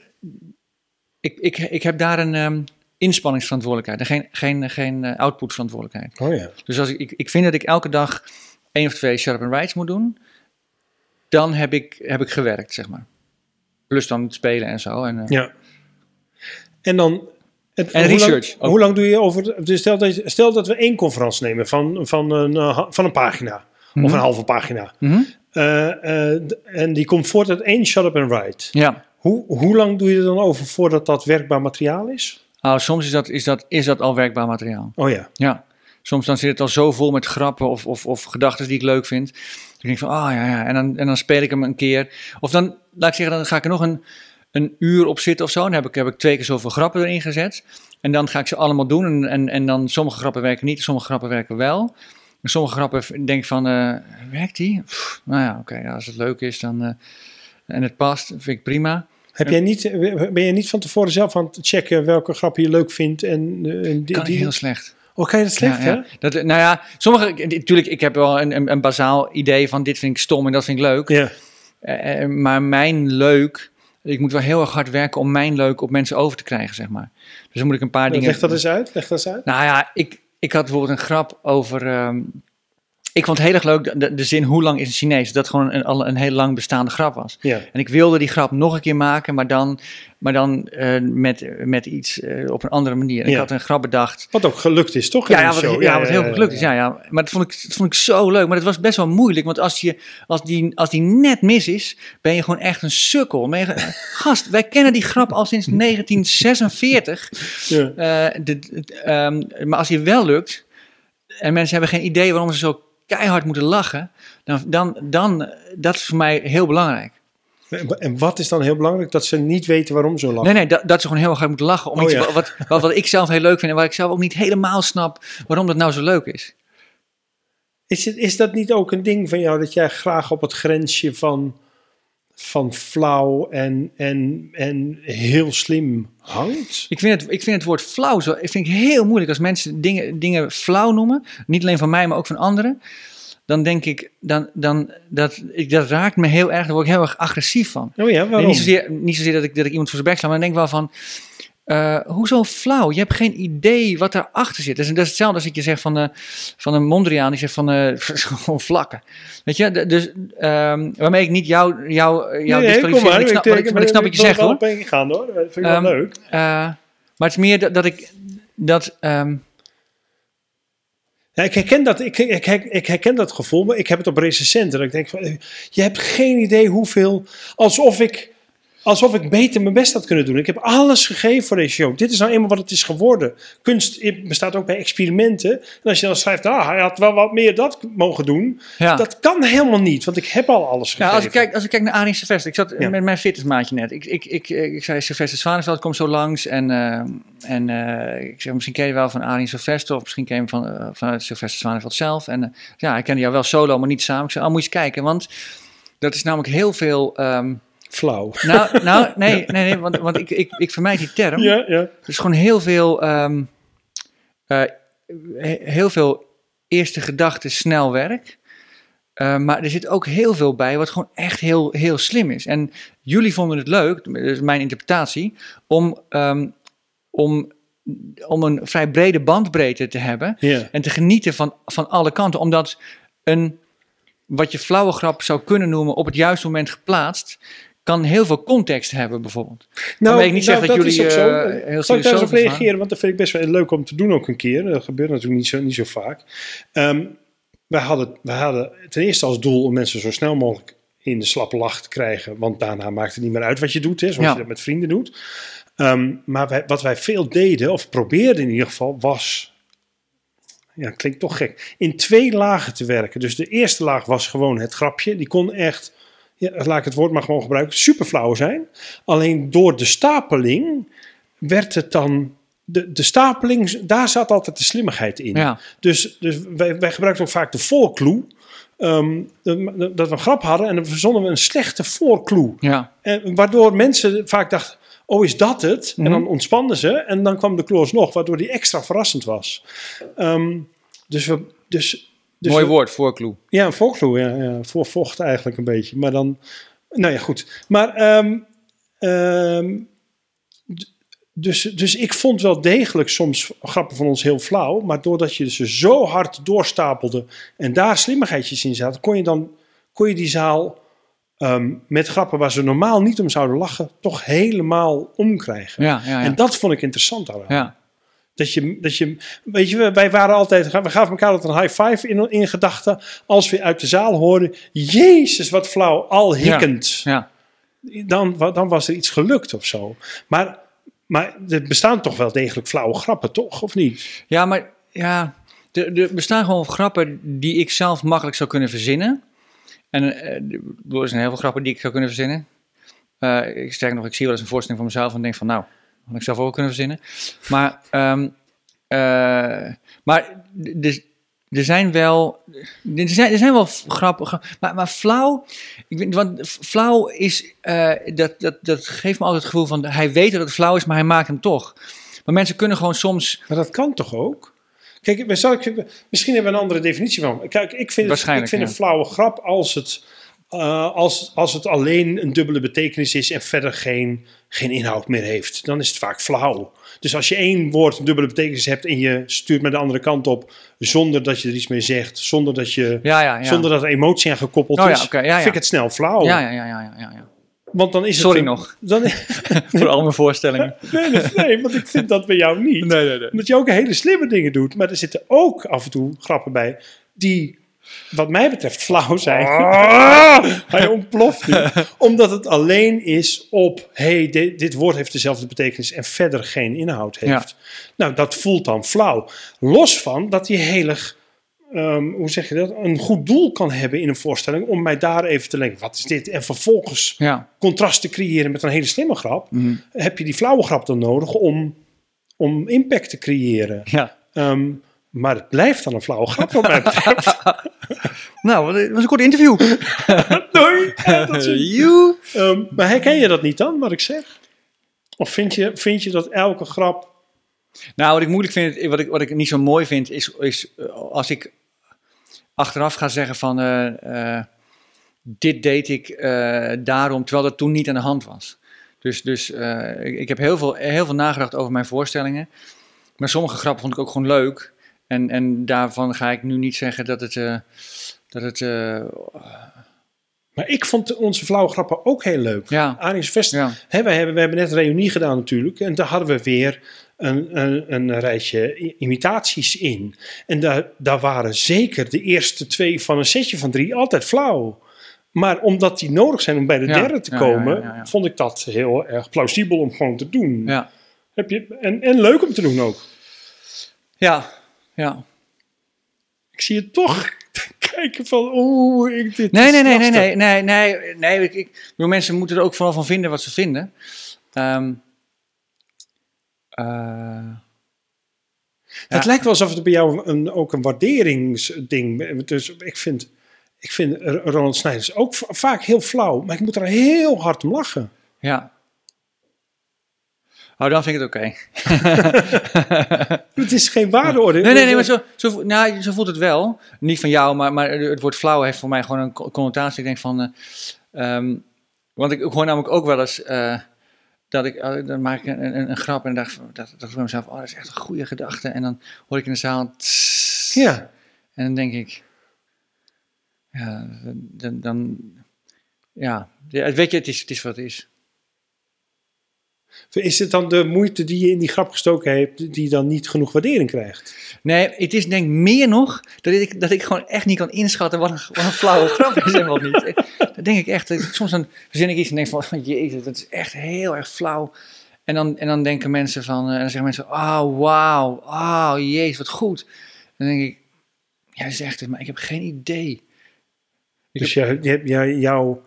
ik, ik, ik heb daar een ehm, inspanningsverantwoordelijkheid en geen, geen, geen eh, outputverantwoordelijkheid. Oh ja. Dus als ik, ik, ik vind dat ik elke dag één of twee sharp and writes moet doen. dan heb ik, heb ik gewerkt, zeg maar. Plus dan het spelen en zo. En, eh, Ja. En dan... het- En hoe research hoe lang doe je over... Dus stel, dat, je- stel dat we één conferentie nemen van, van, een, eh, van een pagina. Mhm. Of een halve pagina. mhm. Eh, eh, en die komt voort uit één shut up and write. Ja. Hoe, hoe lang doe je er dan over voordat dat werkbaar materiaal is? Nou, soms is dat, is, dat, is dat al werkbaar materiaal. Oh ja. Ja. Soms dan zit het al zo vol met grappen of, of, of gedachten die ik leuk vind. Dan denk ik van, ah ja, ja. En dan, en dan speel ik hem een keer. Of dan, laat ik zeggen, dan ga ik er nog een, een uur op zitten of zo. Dan heb ik, heb ik twee keer zoveel grappen erin gezet. En dan ga ik ze allemaal doen. En, en, en dan sommige grappen werken niet, sommige grappen werken wel. En sommige grappen denk ik van, eh, werkt die? Pff, nou ja, oké, als het leuk is dan, eh, en het past, vind ik prima. Heb jij niet, ben je niet van tevoren zelf aan het checken welke grappen je leuk vindt? En, eh, en die, Kan die- heel slecht. Oh, kan je dat slecht, ja, hè? ja. Dat, nou ja, sommige, natuurlijk, ik heb wel een, een, een bazaal idee van dit vind ik stom en dat vind ik leuk. Ja. Eh, eh, maar mijn leuk, ik moet wel heel erg hard werken om mijn leuk op mensen over te krijgen, zeg maar. Dus dan moet ik een paar dingen... Leg dat eens uit. Leg dat eens uit. Nou ja, ik, ik had bijvoorbeeld een grap over... ehm, ik vond het heel erg leuk, de- de, de zin hoe lang is een Chinees? Dat gewoon een, al een heel lang bestaande grap was. Ja. En ik wilde die grap nog een keer maken, maar dan, maar dan eh, met, met iets eh, op een andere manier. Ik had een grap bedacht Wat ook gelukt is, toch? in ja, ja, wat, show? ja, wat heel gelukt is. Ja, ja. Maar dat vond, ik, dat vond ik zo leuk. Maar dat was best wel moeilijk. Want als, je, als, die, als die net mis is, ben je gewoon echt een sukkel. Je Gast, wij kennen die grap al sinds 1946. Ja. Eh, de, de- ehm, maar als die wel lukt, en mensen hebben geen idee waarom ze zo keihard moeten lachen, dan, dan, dan dat is voor mij heel belangrijk. En wat is dan heel belangrijk? Dat ze niet weten waarom zo lang. Nee, nee, dat, dat ze gewoon heel erg hard moeten lachen. Om Oh, iets ja. wat, wat, wat, wat ik zelf heel leuk vind en waar ik zelf ook niet helemaal snap waarom dat nou zo leuk is. Is, het, is dat niet ook een ding van jou dat jij graag op het grensje van, van flauw en, en, en heel slim hangt? Ik vind, het, ik vind het woord flauw zo, ik vind het heel moeilijk als mensen dingen, dingen flauw noemen. Niet alleen van mij, maar ook van anderen. Dan denk ik, dan, dan, dat, ik, dat raakt me heel erg, daar word ik heel erg agressief van. Oh ja, waarom? niet, zozeer, niet zozeer dat ik, dat ik iemand voor zijn bek sla, maar dan denk ik wel van... eh, hoezo flauw? Je hebt geen idee wat daarachter zit. Dat is, dat is hetzelfde als ik je zeg van, eh, van een Mondriaan. Die zegt van eh, gewoon vlakken. Weet je, dus ehm, waarmee ik niet jou, jou, jou Nee, maar. maar ik snap, ik, maar ik snap wat je zegt hoor. één gaan hoor. Dat vind ik Ehm, wel leuk. Eh, maar het is meer dat, dat ik... Dat, ehm, Ik, herken dat, ik, ik, ik, herken dat gevoel, maar ik heb het op recensenten. Ik denk, van, eh, je hebt geen idee hoeveel... Alsof ik, alsof ik beter mijn best had kunnen doen. Ik heb alles gegeven voor deze show. Dit is nou eenmaal wat het is geworden. Kunst bestaat ook bij experimenten. En als je dan schrijft, ah, hij had wel wat meer dat mogen doen. ja. Dat kan helemaal niet, want ik heb al alles gegeven. Ja, als ik kijk, als ik kijk naar Arie Sylvester, ik zat Ja. met mijn fitnessmaatje net. Ik, ik, ik, ik zei Sylvester Zwaneveld komt zo langs en, eh, en eh, ik zeg misschien ken je wel van Arie Sylvester of misschien ken je hem van, eh, vanuit Sylvester Zwaneveld zelf. En ja, ik kende jou wel solo, maar niet samen. Ik zei, oh, moet je eens kijken, want dat is namelijk heel veel... ehm, Flauw. nou, nou, nee, nee, nee, want, want ik, ik, ik vermijd die term. Ja, ja. Er is gewoon heel veel, ehm, eh, he- heel veel eerste gedachten, snel werk. Eh, maar er zit ook heel veel bij wat gewoon echt heel, heel slim is. En jullie vonden het leuk, dat is mijn interpretatie, om, ehm, om, om een vrij brede bandbreedte te hebben. En te genieten van, van alle kanten. Omdat een, wat je flauwe grap zou kunnen noemen, op het juiste moment geplaatst, kan heel veel context hebben bijvoorbeeld. Nou, wil ik niet zeggen dat is jullie, ook zo. eh, heel Zal ik daar eens reageren? Want dat vind ik best wel leuk om te doen ook een keer. Dat gebeurt natuurlijk niet zo, niet zo vaak. Ehm, wij, hadden, wij hadden ten eerste als doel om mensen zo snel mogelijk in de slappe lach te krijgen. Want daarna maakt het niet meer uit wat je doet, hè, zoals Ja. je dat met vrienden doet. Ehm, maar wij, wat wij veel deden, of probeerden in ieder geval, was... Ja, klinkt toch gek. In twee lagen te werken. Dus de eerste laag was gewoon het grapje. Die kon echt, ja, laat ik het woord maar gewoon gebruiken, super flauw zijn. Alleen door de stapeling werd het dan. De, de stapeling, daar zat altijd de slimmigheid in. Ja, Dus, dus wij, wij gebruikten ook vaak de voorclue. Ehm, dat dat we een grap hadden en dan verzonnen we een slechte voorclue. ja. En waardoor mensen vaak dachten, oh is dat het? Mhm. En dan ontspanden ze en dan kwam de clue nog, waardoor die extra verrassend was. Ehm, dus we... Dus, dus Mooi woord, voorclue. ja, een volkloe, ja, ja. Voor vocht eigenlijk een beetje. Maar dan, nou ja, goed. Maar, ehm, ehm, dus, dus ik vond wel degelijk soms grappen van ons heel flauw. Maar doordat je ze zo hard doorstapelde en daar slimmigheidjes in zaten, kon je dan kon je die zaal ehm, met grappen waar ze normaal niet om zouden lachen, toch helemaal omkrijgen. Ja, ja, ja. En dat vond ik interessant aan. ja. Dat je, dat je, weet je, wij waren altijd, we gaven elkaar altijd een high five in, in gedachten. Als we uit de zaal hoorden, Jezus, wat flauw, al hikkend. ja. Dan, wa- dan was er iets gelukt of zo. Maar, maar er bestaan toch wel degelijk flauwe grappen, toch? Of niet? Ja, maar ja, er, er bestaan gewoon grappen die ik zelf makkelijk zou kunnen verzinnen. En eh, er zijn heel veel grappen die ik zou kunnen verzinnen. Eh, ik sterk nog, ik zie wel eens een voorstelling van mezelf en denk van, nou, had ik zelf ook kunnen verzinnen. Maar, ehm, eh, maar dus, er zijn wel, er zijn, er zijn wel grappen, gra- maar, maar flauw, ik weet, want flauw is, eh, dat, dat, dat geeft me altijd het gevoel van, hij weet dat het flauw is, maar hij maakt hem toch. Maar mensen kunnen gewoon soms Maar dat kan toch ook? Kijk, zal ik, misschien hebben we een andere definitie van. Kijk, ik vind, het, ik vind ja. een flauwe grap als het, eh, als, als het alleen een dubbele betekenis is en verder geen, geen inhoud meer heeft. Dan is het vaak flauw. Dus als je één woord een dubbele betekenis hebt en je stuurt met de andere kant op zonder dat je er iets mee zegt, zonder dat, je, Ja, ja, ja. zonder dat er emotie aan gekoppeld Oh is, oké, ja, ja. vind ik het snel flauw. Ja, ja, ja, ja, ja, ja, ja. Want dan is Sorry het een- nog. Dan, Voor al mijn voorstellingen. nee, nee, nee, want ik vind dat bij jou niet. Nee, nee, nee. Omdat je ook hele slimme dingen doet. Maar er zitten ook af en toe grappen bij die, wat mij betreft, flauw zijn. Hij ontploft nu. Omdat het alleen is op, hey, dit, dit woord heeft dezelfde betekenis en verder geen inhoud heeft. Nou, dat voelt dan flauw. Los van dat hij heel erg, ehm, hoe zeg je dat, een goed doel kan hebben in een voorstelling. Om mij daar even te denken, wat is dit? En vervolgens Ja. contrast te creëren met een hele slimme grap. Mhm. Heb je die flauwe grap dan nodig om, om impact te creëren. ja. Ehm, maar het blijft dan een flauwe grap wat mij betreft. Nou, het was een kort interview. Doei. You. Ehm, maar herken je dat niet dan, wat ik zeg? Of vind je, vind je dat elke grap... Nou, wat ik moeilijk vind, wat ik, wat ik niet zo mooi vind, is, is eh, als ik achteraf ga zeggen van eh, eh, dit deed ik daarom, terwijl dat toen niet aan de hand was. Dus, dus ik, ik heb heel veel, heel veel nagedacht over mijn voorstellingen. Maar sommige grappen vond ik ook gewoon leuk. En, en daarvan ga ik nu niet zeggen dat het. eh, dat het eh, Maar ik vond onze flauwe grappen ook heel leuk. ja, Aries Vest, ja, hè, wij hebben, we hebben net een reunie gedaan natuurlijk. En daar hadden we weer een, een, een rijtje imitaties in. En daar, daar waren zeker de eerste twee van een setje van drie altijd flauw. Maar omdat die nodig zijn om bij de Ja, derde te ja, komen, ja, vond ik dat heel erg plausibel om gewoon te doen. ja. Heb je, en, en leuk om te doen ook. Ja, ja. Ik zie je toch kijken van, oeh, ik dit Nee, nee, nee, nee, nee, nee, nee, nee. Ik, ik, bedoel, mensen moeten er ook vooral van vinden wat ze vinden. Ehm, eh, Het Ja. lijkt wel alsof het bij jou een, ook een waarderingsding Dus ik vind, ik vind Ronald Snijders ook va- vaak heel flauw, maar ik moet er heel hard om lachen. ja. Oh, dan vind ik het oké. Het is geen waardeoordeel. Nee, nee, nee, maar zo, zo, nou, zo voelt het wel. Niet van jou, maar, maar het woord flauw heeft voor mij gewoon een co- connotatie. Ik denk van... eh, ehm, want ik hoor namelijk ook wel eens... eh, dat ik, eh, dan maak ik een, een, een grap en dacht, dacht, dacht bij mezelf, oh, dat is echt een goede gedachte. En dan hoor ik in de zaal, tss, Ja, en dan denk ik, ja, dan, dan ja, ja, weet je, het is, het is wat het is. Is het dan de moeite die je in die grap gestoken hebt, die dan niet genoeg waardering krijgt? Nee, het is denk ik meer nog dat ik, dat ik gewoon echt niet kan inschatten wat een, wat een flauwe grap is en wat niet. Dat denk ik echt. Ik- Soms dan verzin ik iets en denk van, oh, jezus, dat is echt heel erg flauw. En dan, en dan denken mensen van, eh, en dan zeggen mensen, oh wauw, oh jezus, wat goed. Dan denk ik, ja, zegt het, maar ik heb geen idee. Ik Dus je, hebt- jou- jouw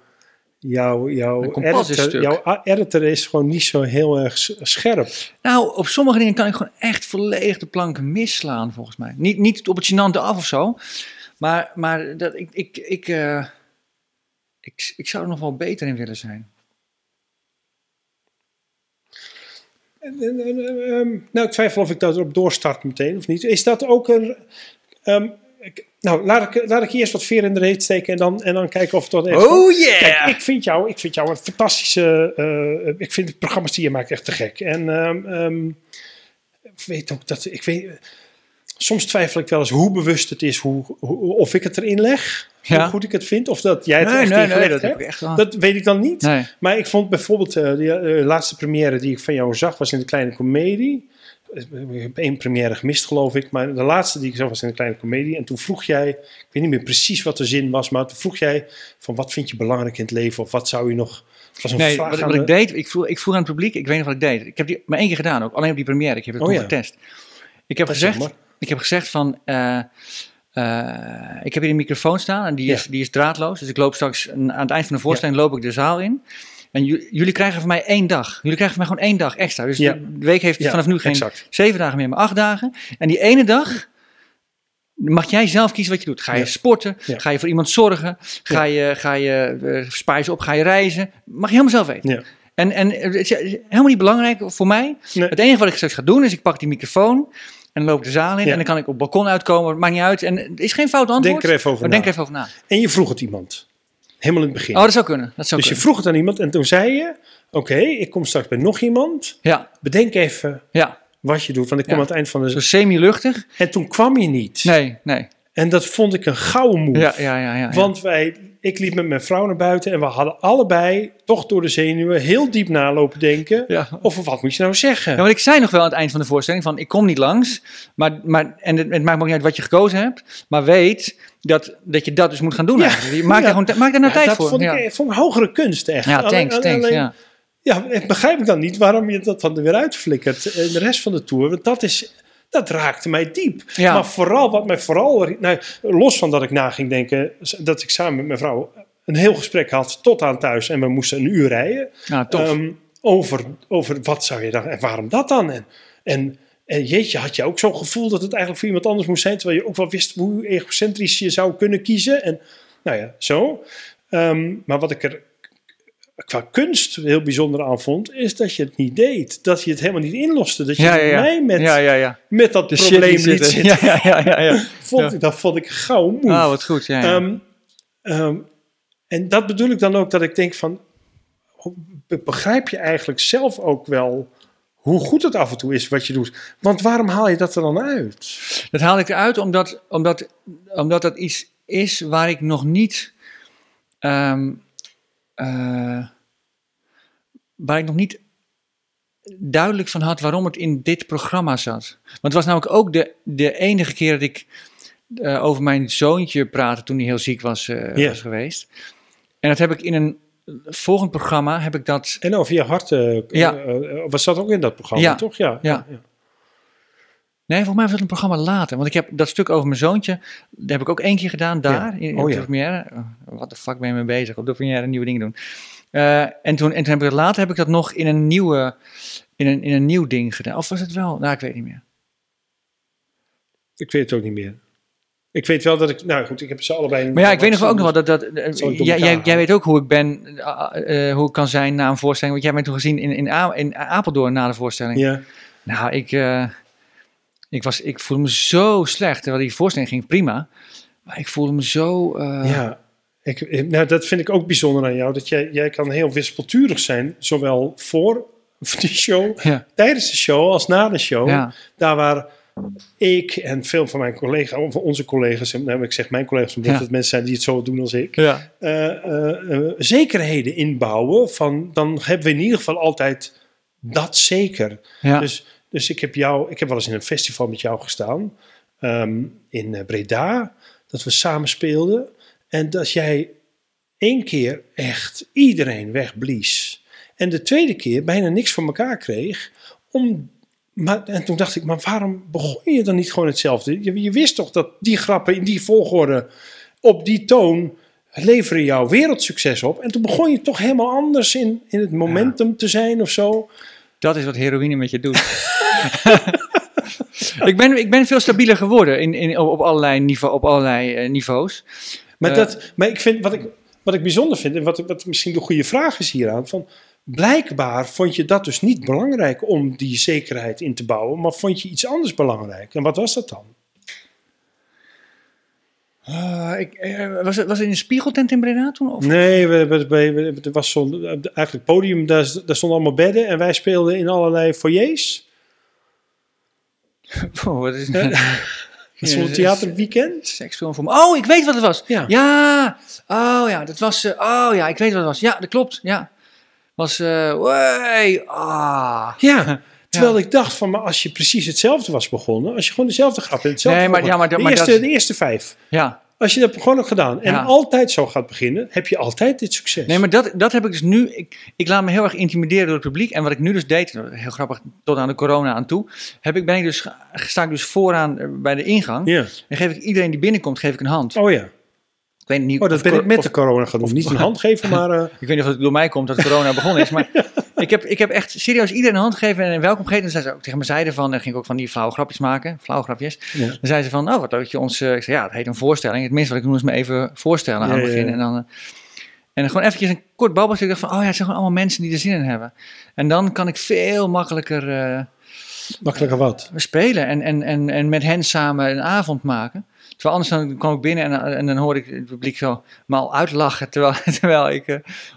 jouw jouw editor, jouw editor is gewoon niet zo heel erg scherp. Nou, op sommige dingen kan ik gewoon echt volledig de planken misslaan, volgens mij. Niet, niet op het gênante af of zo, maar, maar dat, ik, ik, ik, eh, ik, ik zou er nog wel beter in willen zijn. Ehm, nou, ik twijfel of ik dat erop doorstart meteen of niet. Is dat ook een. ehm, nou, laat ik, laat ik eerst wat veer in de reet steken en dan, en dan kijken of het dat echt. Oh yeah! Kijk, ik vind, jou, ik vind jou een fantastische. eh, ik vind de programma's die je maakt echt te gek. En ehm, ehm, ik weet ook dat. Ik weet, soms twijfel ik wel eens hoe bewust het is, hoe, hoe- of ik het erin leg. Ja. hoe goed ik het vind. Of dat jij het Nee, echt nee, dat heb hebt. ik echt. Dat weet ik dan niet. Maar ik vond bijvoorbeeld eh, de eh, laatste première die ik van jou zag was in de kleine komedie. Ik heb één première gemist, geloof ik. Maar de laatste die ik zag was in de kleine komedie. En toen vroeg jij, ik weet niet meer precies wat de zin was, maar toen vroeg jij van wat vind je belangrijk in het leven? Of wat zou je nog. Was een Nee, vraag wat, wat de- ik deed, ik vroeg, ik vroeg aan het publiek, ik weet nog wat ik deed. Ik heb die maar één keer gedaan ook, alleen op die première. Ik heb het Oh toen ja. getest. Ik heb Dat gezegd, ik heb gezegd van, eh, eh, ik heb hier een microfoon staan en die, is, die is draadloos. Dus ik loop straks een- aan het eind van de voorstelling loop ik de zaal in. En ju- jullie krijgen van mij één dag. Jullie krijgen van mij gewoon één dag extra. Dus Ja. de week heeft Ja, vanaf nu geen exact. zeven dagen meer, maar acht dagen. En die ene dag mag jij zelf kiezen wat je doet. Ga je Ja. sporten? Ga je voor iemand zorgen? Ga je, ga je spaar je ze op? Ga je reizen? Mag je helemaal zelf weten. Ja. En, en het is helemaal niet belangrijk voor mij. Nee. Het enige wat ik straks ga doen is ik pak die microfoon en loop de zaal in en dan kan ik op het balkon uitkomen. Maakt niet uit. En het is geen fout antwoord. Denk er even over maar na. denk er even over na. En je vroeg het iemand. Helemaal in het begin. Oh, dat zou kunnen. Dat zou dus je vroeg het aan iemand en toen zei je: Oké, ik kom straks bij nog iemand. Ja, Bedenk even ja. wat je doet, want ik kom Ja. aan het eind van de. Zo semi-luchtig. En toen kwam je niet. Nee, nee. En dat vond ik een gouden move. Ja, ja. ja, ja. Want wij, ik liep met mijn vrouw naar buiten en we hadden allebei toch door de zenuwen heel diep nalopen denken. Ja. Over wat moet je nou zeggen? Ja, want ik zei nog wel aan het eind van de voorstelling van ik kom niet langs, maar, maar en het, het maakt me ook niet uit wat je gekozen hebt, maar weet dat, dat je dat dus moet gaan doen. Ja. eigenlijk. Je Maak Ja. daar gewoon maak daar nou tijd dat voor. vond ik, ja. vond ik hogere kunst echt. ja, Alleen- thanks, alleen- ja. Begrijp ik dan niet waarom je dat dan er weer uitflikkert. De rest van de tour, want dat is... Dat raakte mij diep. Ja. Maar vooral, wat mij vooral... Nou, los van dat ik na ging denken... dat ik samen met mijn vrouw een heel gesprek had tot aan thuis... en we moesten een uur rijden. Ja. Ehm, over, over wat zou je dan... en waarom dat dan? En, en, en jeetje, had je ook zo'n gevoel dat het eigenlijk voor iemand anders moest zijn... terwijl je ook wel wist hoe egocentrisch je zou kunnen kiezen. En nou ja, zo. Ehm, maar wat ik er qua kunst heel bijzonder aan vond... is dat je het niet deed. Dat je het helemaal niet inloste. Dat je ja, ja, ja. mij met, met dat De probleem zitten. zitten. Ja, ja, ja. Vond ik, dat vond ik gauw moe. Ah, wat goed. Ja. Ehm, ehm, en dat bedoel ik dan ook dat ik denk van... begrijp je eigenlijk zelf ook wel hoe goed het af en toe is wat je doet? Want waarom haal je dat er dan uit? Dat haal ik eruit omdat, omdat, omdat dat iets is waar ik nog niet. ehm, eh, waar ik nog niet duidelijk van had waarom het in dit programma zat. Want het was namelijk ook de, de enige keer dat ik eh, over mijn zoontje praatte toen hij heel ziek was, eh, was geweest. En dat heb ik in een volgend programma heb ik dat En over je hart, Ja. was dat ook in dat programma, Ja. toch? Ja. Ja. Nee, volgens mij was het een programma later. Want ik heb dat stuk over mijn zoontje, dat heb ik ook één keer gedaan daar, in, in Oh de ja. première. Oh, Wat de fuck ben je mee bezig? Op de première nieuwe dingen doen. Eh, en, toen, en toen heb ik het later heb ik dat nog in een, nieuwe, in, een, in een nieuw ding gedaan. Of was het wel? Nou, ik weet niet meer. Ik weet het ook niet meer. Ik weet wel dat ik... Nou goed, ik heb ze allebei... Maar ja, ik weet nog wel ook nog wel dat... dat eh, jij, jij, weet ook hoe ik ben, eh, eh, hoe ik kan zijn na een voorstelling. Want jij bent toen gezien in, in, A- in Apeldoorn na de voorstelling. Ja. Nou, ik, eh, ik, was, ik voelde me zo slecht. Terwijl die voorstelling ging prima. Maar ik voelde me zo... eh, Ja, ik, nou, dat vind ik ook bijzonder aan jou. Dat jij, jij kan heel wispelturig zijn, zowel voor de show, Ja. tijdens de show als na de show. Ja. Daar waar ik en veel van mijn collega's, of onze collega's, nou, ik zeg mijn collega's omdat Ja. het mensen zijn die het zo doen als ik, Ja. eh, eh, zekerheden inbouwen. Van, dan hebben we in ieder geval altijd dat zeker. Ja. Dus, dus ik heb jou, ik heb wel eens in een festival met jou gestaan ehm, in eh, Breda, dat we samen speelden. En dat jij één keer echt iedereen wegblies. En de tweede keer bijna niks van elkaar kreeg. Om, maar, en toen dacht ik, maar waarom begon je dan niet gewoon hetzelfde? Je, je wist toch dat die grappen in die volgorde, op die toon, leveren jouw wereldsucces op. En toen begon je toch helemaal anders in, in het momentum te zijn of zo. Dat is wat heroïne met je doet. ik, ben, ik ben veel stabieler geworden in, in, op, allerlei, niveau, op allerlei eh, niveaus. Maar, Eh. dat, maar ik vind, wat, ik, wat ik bijzonder vind, en wat, wat misschien de goede vraag is hieraan, van blijkbaar vond je dat dus niet belangrijk om die zekerheid in te bouwen, maar vond je iets anders belangrijk. En wat was dat dan? Eh, ik, eh, was, het, was het in een spiegeltent in Breda toen? Of? Nee, we, we, we, we- er was zo'n, eigenlijk het podium, daar, daar stonden allemaal bedden en wij speelden in allerlei foyers. Oh, wat is Dat is zo'n theaterweekend. Seksfilm voor me. Oh, ik weet wat het was. Ja. Ja. Oh ja, dat was... eh, oh ja, ik weet wat het was. Ja, dat klopt. Ja. Was... eh ah. Ja. Terwijl ik dacht van, maar als je precies hetzelfde was begonnen, als je gewoon dezelfde grap in hetzelfde Nee, maar- begon- ja, maar de, maar eerste, dat- de eerste vijf. Ja. Als je dat gewoon had gedaan en Ja. altijd zo gaat beginnen, heb je altijd dit succes. Nee, maar dat, dat heb ik dus nu. Ik, ik laat me heel erg intimideren door het publiek. En wat ik nu dus deed, heel grappig, tot aan de corona aan toe, heb ik, ben ik dus, sta ik dus vooraan eh, bij de ingang. Ja. En geef ik iedereen die binnenkomt, geef ik een hand. Oh ja. Ik weet niet Oh, dat of ben ik met of- de corona doen. Niet een hand geven, maar... eh, Ik weet niet of het door mij komt dat corona begonnen is. Maar ik, heb, ik heb echt serieus iedereen een hand gegeven en welkom gegeten. En zei ze ook tegen me zeiden van, en ging ik ook van die flauwe grapjes maken. Flauwe grapjes. Ja. Dan zei ze van, oh wat leuk je ons... eh, ik zei, ja, het heet een voorstelling. Het minste wat ik doe is me even voorstellen aan het begin. En dan... eh, en gewoon eventjes een kort babbeltje. Ik dacht van, oh ja, het zijn gewoon allemaal mensen die er zin in hebben. En dan kan ik veel makkelijker eh, makkelijker wat. spelen en, en, en, en met hen samen een avond maken. Terwijl anders dan kwam ik binnen en, en dan hoorde ik het publiek zo me al uitlachen. Terwijl, terwijl ik,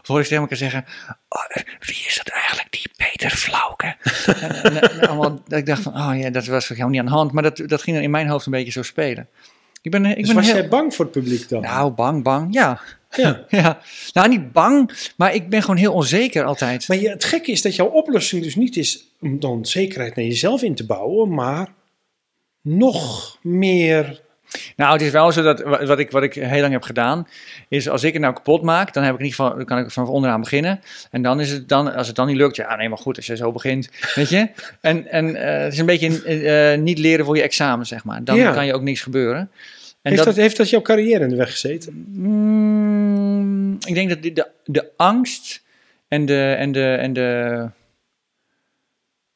of hoorde ik tegen elkaar zeggen, oh, wie is dat eigenlijk, die Peter Flauke? en, en, en allemaal, dat ik dacht van, oh ja, dat was helemaal niet aan de hand. Maar dat, dat ging dan in mijn hoofd een beetje zo spelen. Ik ben, eh, ik Dus ben was heel, jij bang voor het publiek dan? nou, bang, bang, ja. Ja. ja. Nou, niet bang, maar ik ben gewoon heel onzeker altijd. Maar je, het gekke is dat jouw oplossing dus niet is om dan zekerheid naar jezelf in te bouwen, maar nog meer. Nou, het is wel zo dat wa- wat ik, wat ik heel lang heb gedaan, is als ik het nou kapot maak, dan, heb ik in ieder geval, dan kan ik vanaf onderaan beginnen. En dan is het dan, als het dan niet lukt, ja, nee, maar goed, als je zo begint, weet je. En, en eh, het is een beetje eh, niet leren voor je examen, zeg maar. Dan Ja. kan je ook niks gebeuren. En Heeft dat, dat, heeft dat jouw carrière in de weg gezeten? Mm, ik denk dat de, de angst en de, en de, en de,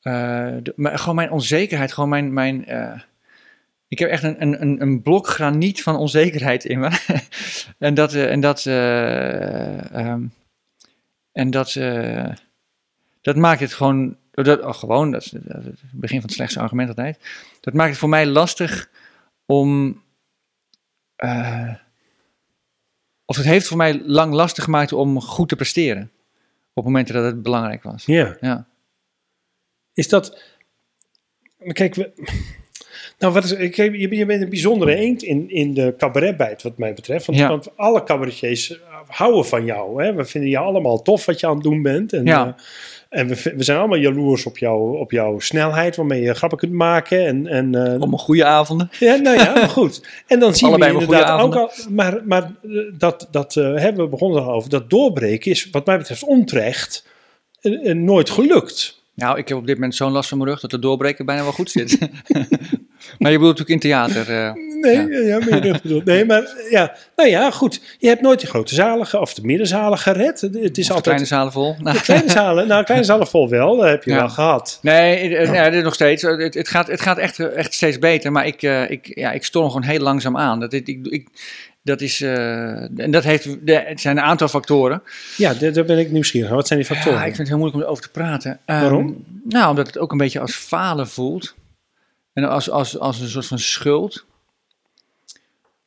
eh, de- maar gewoon mijn onzekerheid, gewoon mijn, mijn ik heb echt een, een, een- blok graniet van onzekerheid in me. en dat, eh, en dat, eh, ehm, en dat, eh, dat maakt het gewoon, dat, oh, gewoon, dat is, dat is het begin van het slechtste argument altijd. Dat maakt het voor mij lastig om, of het heeft voor mij lang lastig gemaakt om goed te presteren. Op momenten dat het belangrijk was. Ja. Ja. Is dat. Kijk, we, nou, wat is, ik, je, je bent een bijzondere eend in, in de cabaretbijt, wat mij betreft. Want, Ja. want alle cabaretiers eh, houden van jou. Hè? We vinden jou allemaal tof wat je aan het doen bent. En, Ja. eh, en we, zijn allemaal jaloers op, jou, op jouw snelheid, waarmee je grappen kunt maken. En, en, eh, Om een goede avonden. Ja, nou ja, maar goed. En dan zien we inderdaad ook al... Maar, maar eh, dat, dat eh, hebben we begonnen erover. Dat doorbreken is wat mij betreft onterecht eh, eh, nooit gelukt. Nou, ik heb op dit moment zo'n last van mijn rug dat de doorbreken bijna wel goed zit. maar je bedoelt natuurlijk in theater. eh, Nee, Ja. ja. rug bedoelt. Nee, maar eh, ja, nou ja, goed. Je hebt nooit de grote zalen of de middenzalen gered. Het- Het is of de altijd... kleine zalen vol. Nou, De kleine zalen, nou, kleine zalen vol wel, dat heb je Ja. wel gehad. nee, eh, nee, dit nog steeds. Eh, Het, het, gaat, het gaat echt, eh, echt steeds beter. Maar ik, eh, ik, ja, ik storm gewoon heel langzaam aan. Dat, ik, ik, ik- dat is... eh, en dat heeft... De, het zijn een aantal factoren. Ja, daar ben ik nieuwsgierig naar. Wat zijn die factoren? Ja, ik vind het heel moeilijk om erover te praten. Ehm, Waarom? Nou, omdat het ook een beetje als falen voelt. En als, als, als een soort van schuld.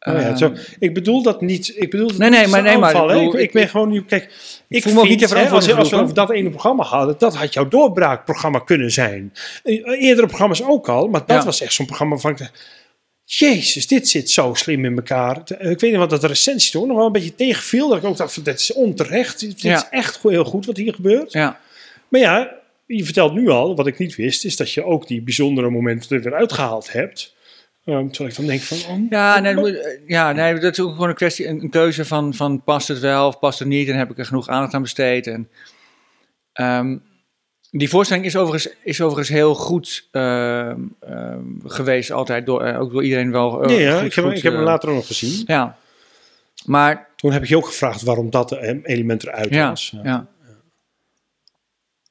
Oh ja, Ehm, zo. Ik bedoel dat niet. Ik bedoel dat Nee, nee, maar- nee, maar ik bedoel, ik, ben gewoon nu. Kijk, ik, voel me ook niet hè, als, als we over dat ene programma hadden, dat had jouw doorbraakprogramma kunnen zijn. Eh, Eerdere programma's ook al, maar dat Ja. was echt zo'n programma van. Jezus, dit zit zo slim in elkaar. Ik weet niet wat dat recensie toen nog wel een beetje tegenviel. Dat ik ook dacht, van, dit is onterecht. Dit Ja. is echt heel goed wat hier gebeurt. ja. Maar ja, je vertelt nu al, wat ik niet wist, is dat je ook die bijzondere momenten er weer uitgehaald hebt. Ehm, terwijl ik dan denk van, oh, Ja, nee, dat moet- ja, nee, dat is ook gewoon een kwestie, een, een keuze van, van past het wel of past het niet en heb ik er genoeg aandacht aan besteed. En, ehm, die voorstelling is overigens, is overigens heel goed ehm, ehm, geweest, altijd door, eh, ook door iedereen wel. eh, ja, ja, goed- ik heb, goed, ik heb hem eh, later nog gezien. Ja, maar Toen heb ik je ook gevraagd waarom dat eh, element eruit ja, was. ja.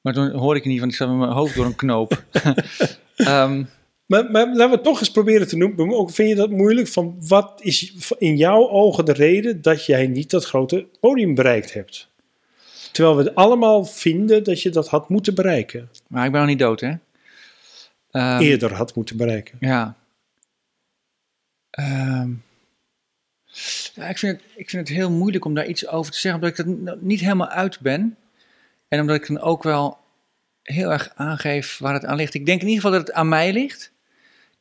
Maar toen hoorde ik het niet, want ik zat met mijn hoofd door een knoop. Ehm, Maar, maar laten we het toch eens proberen te noemen. Ook vind je dat moeilijk? Van wat is in jouw ogen de reden dat jij niet dat grote podium bereikt hebt? Terwijl we het allemaal vinden dat je dat had moeten bereiken. maar ik ben nog niet dood, hè? Ehm, Eerder had moeten bereiken. Ja. Ehm, ja, ik, vind het, ik vind het heel moeilijk om daar iets over te zeggen, omdat ik er niet helemaal uit ben. En omdat ik dan ook wel heel erg aangeef waar het aan ligt. Ik denk in ieder geval dat het aan mij ligt.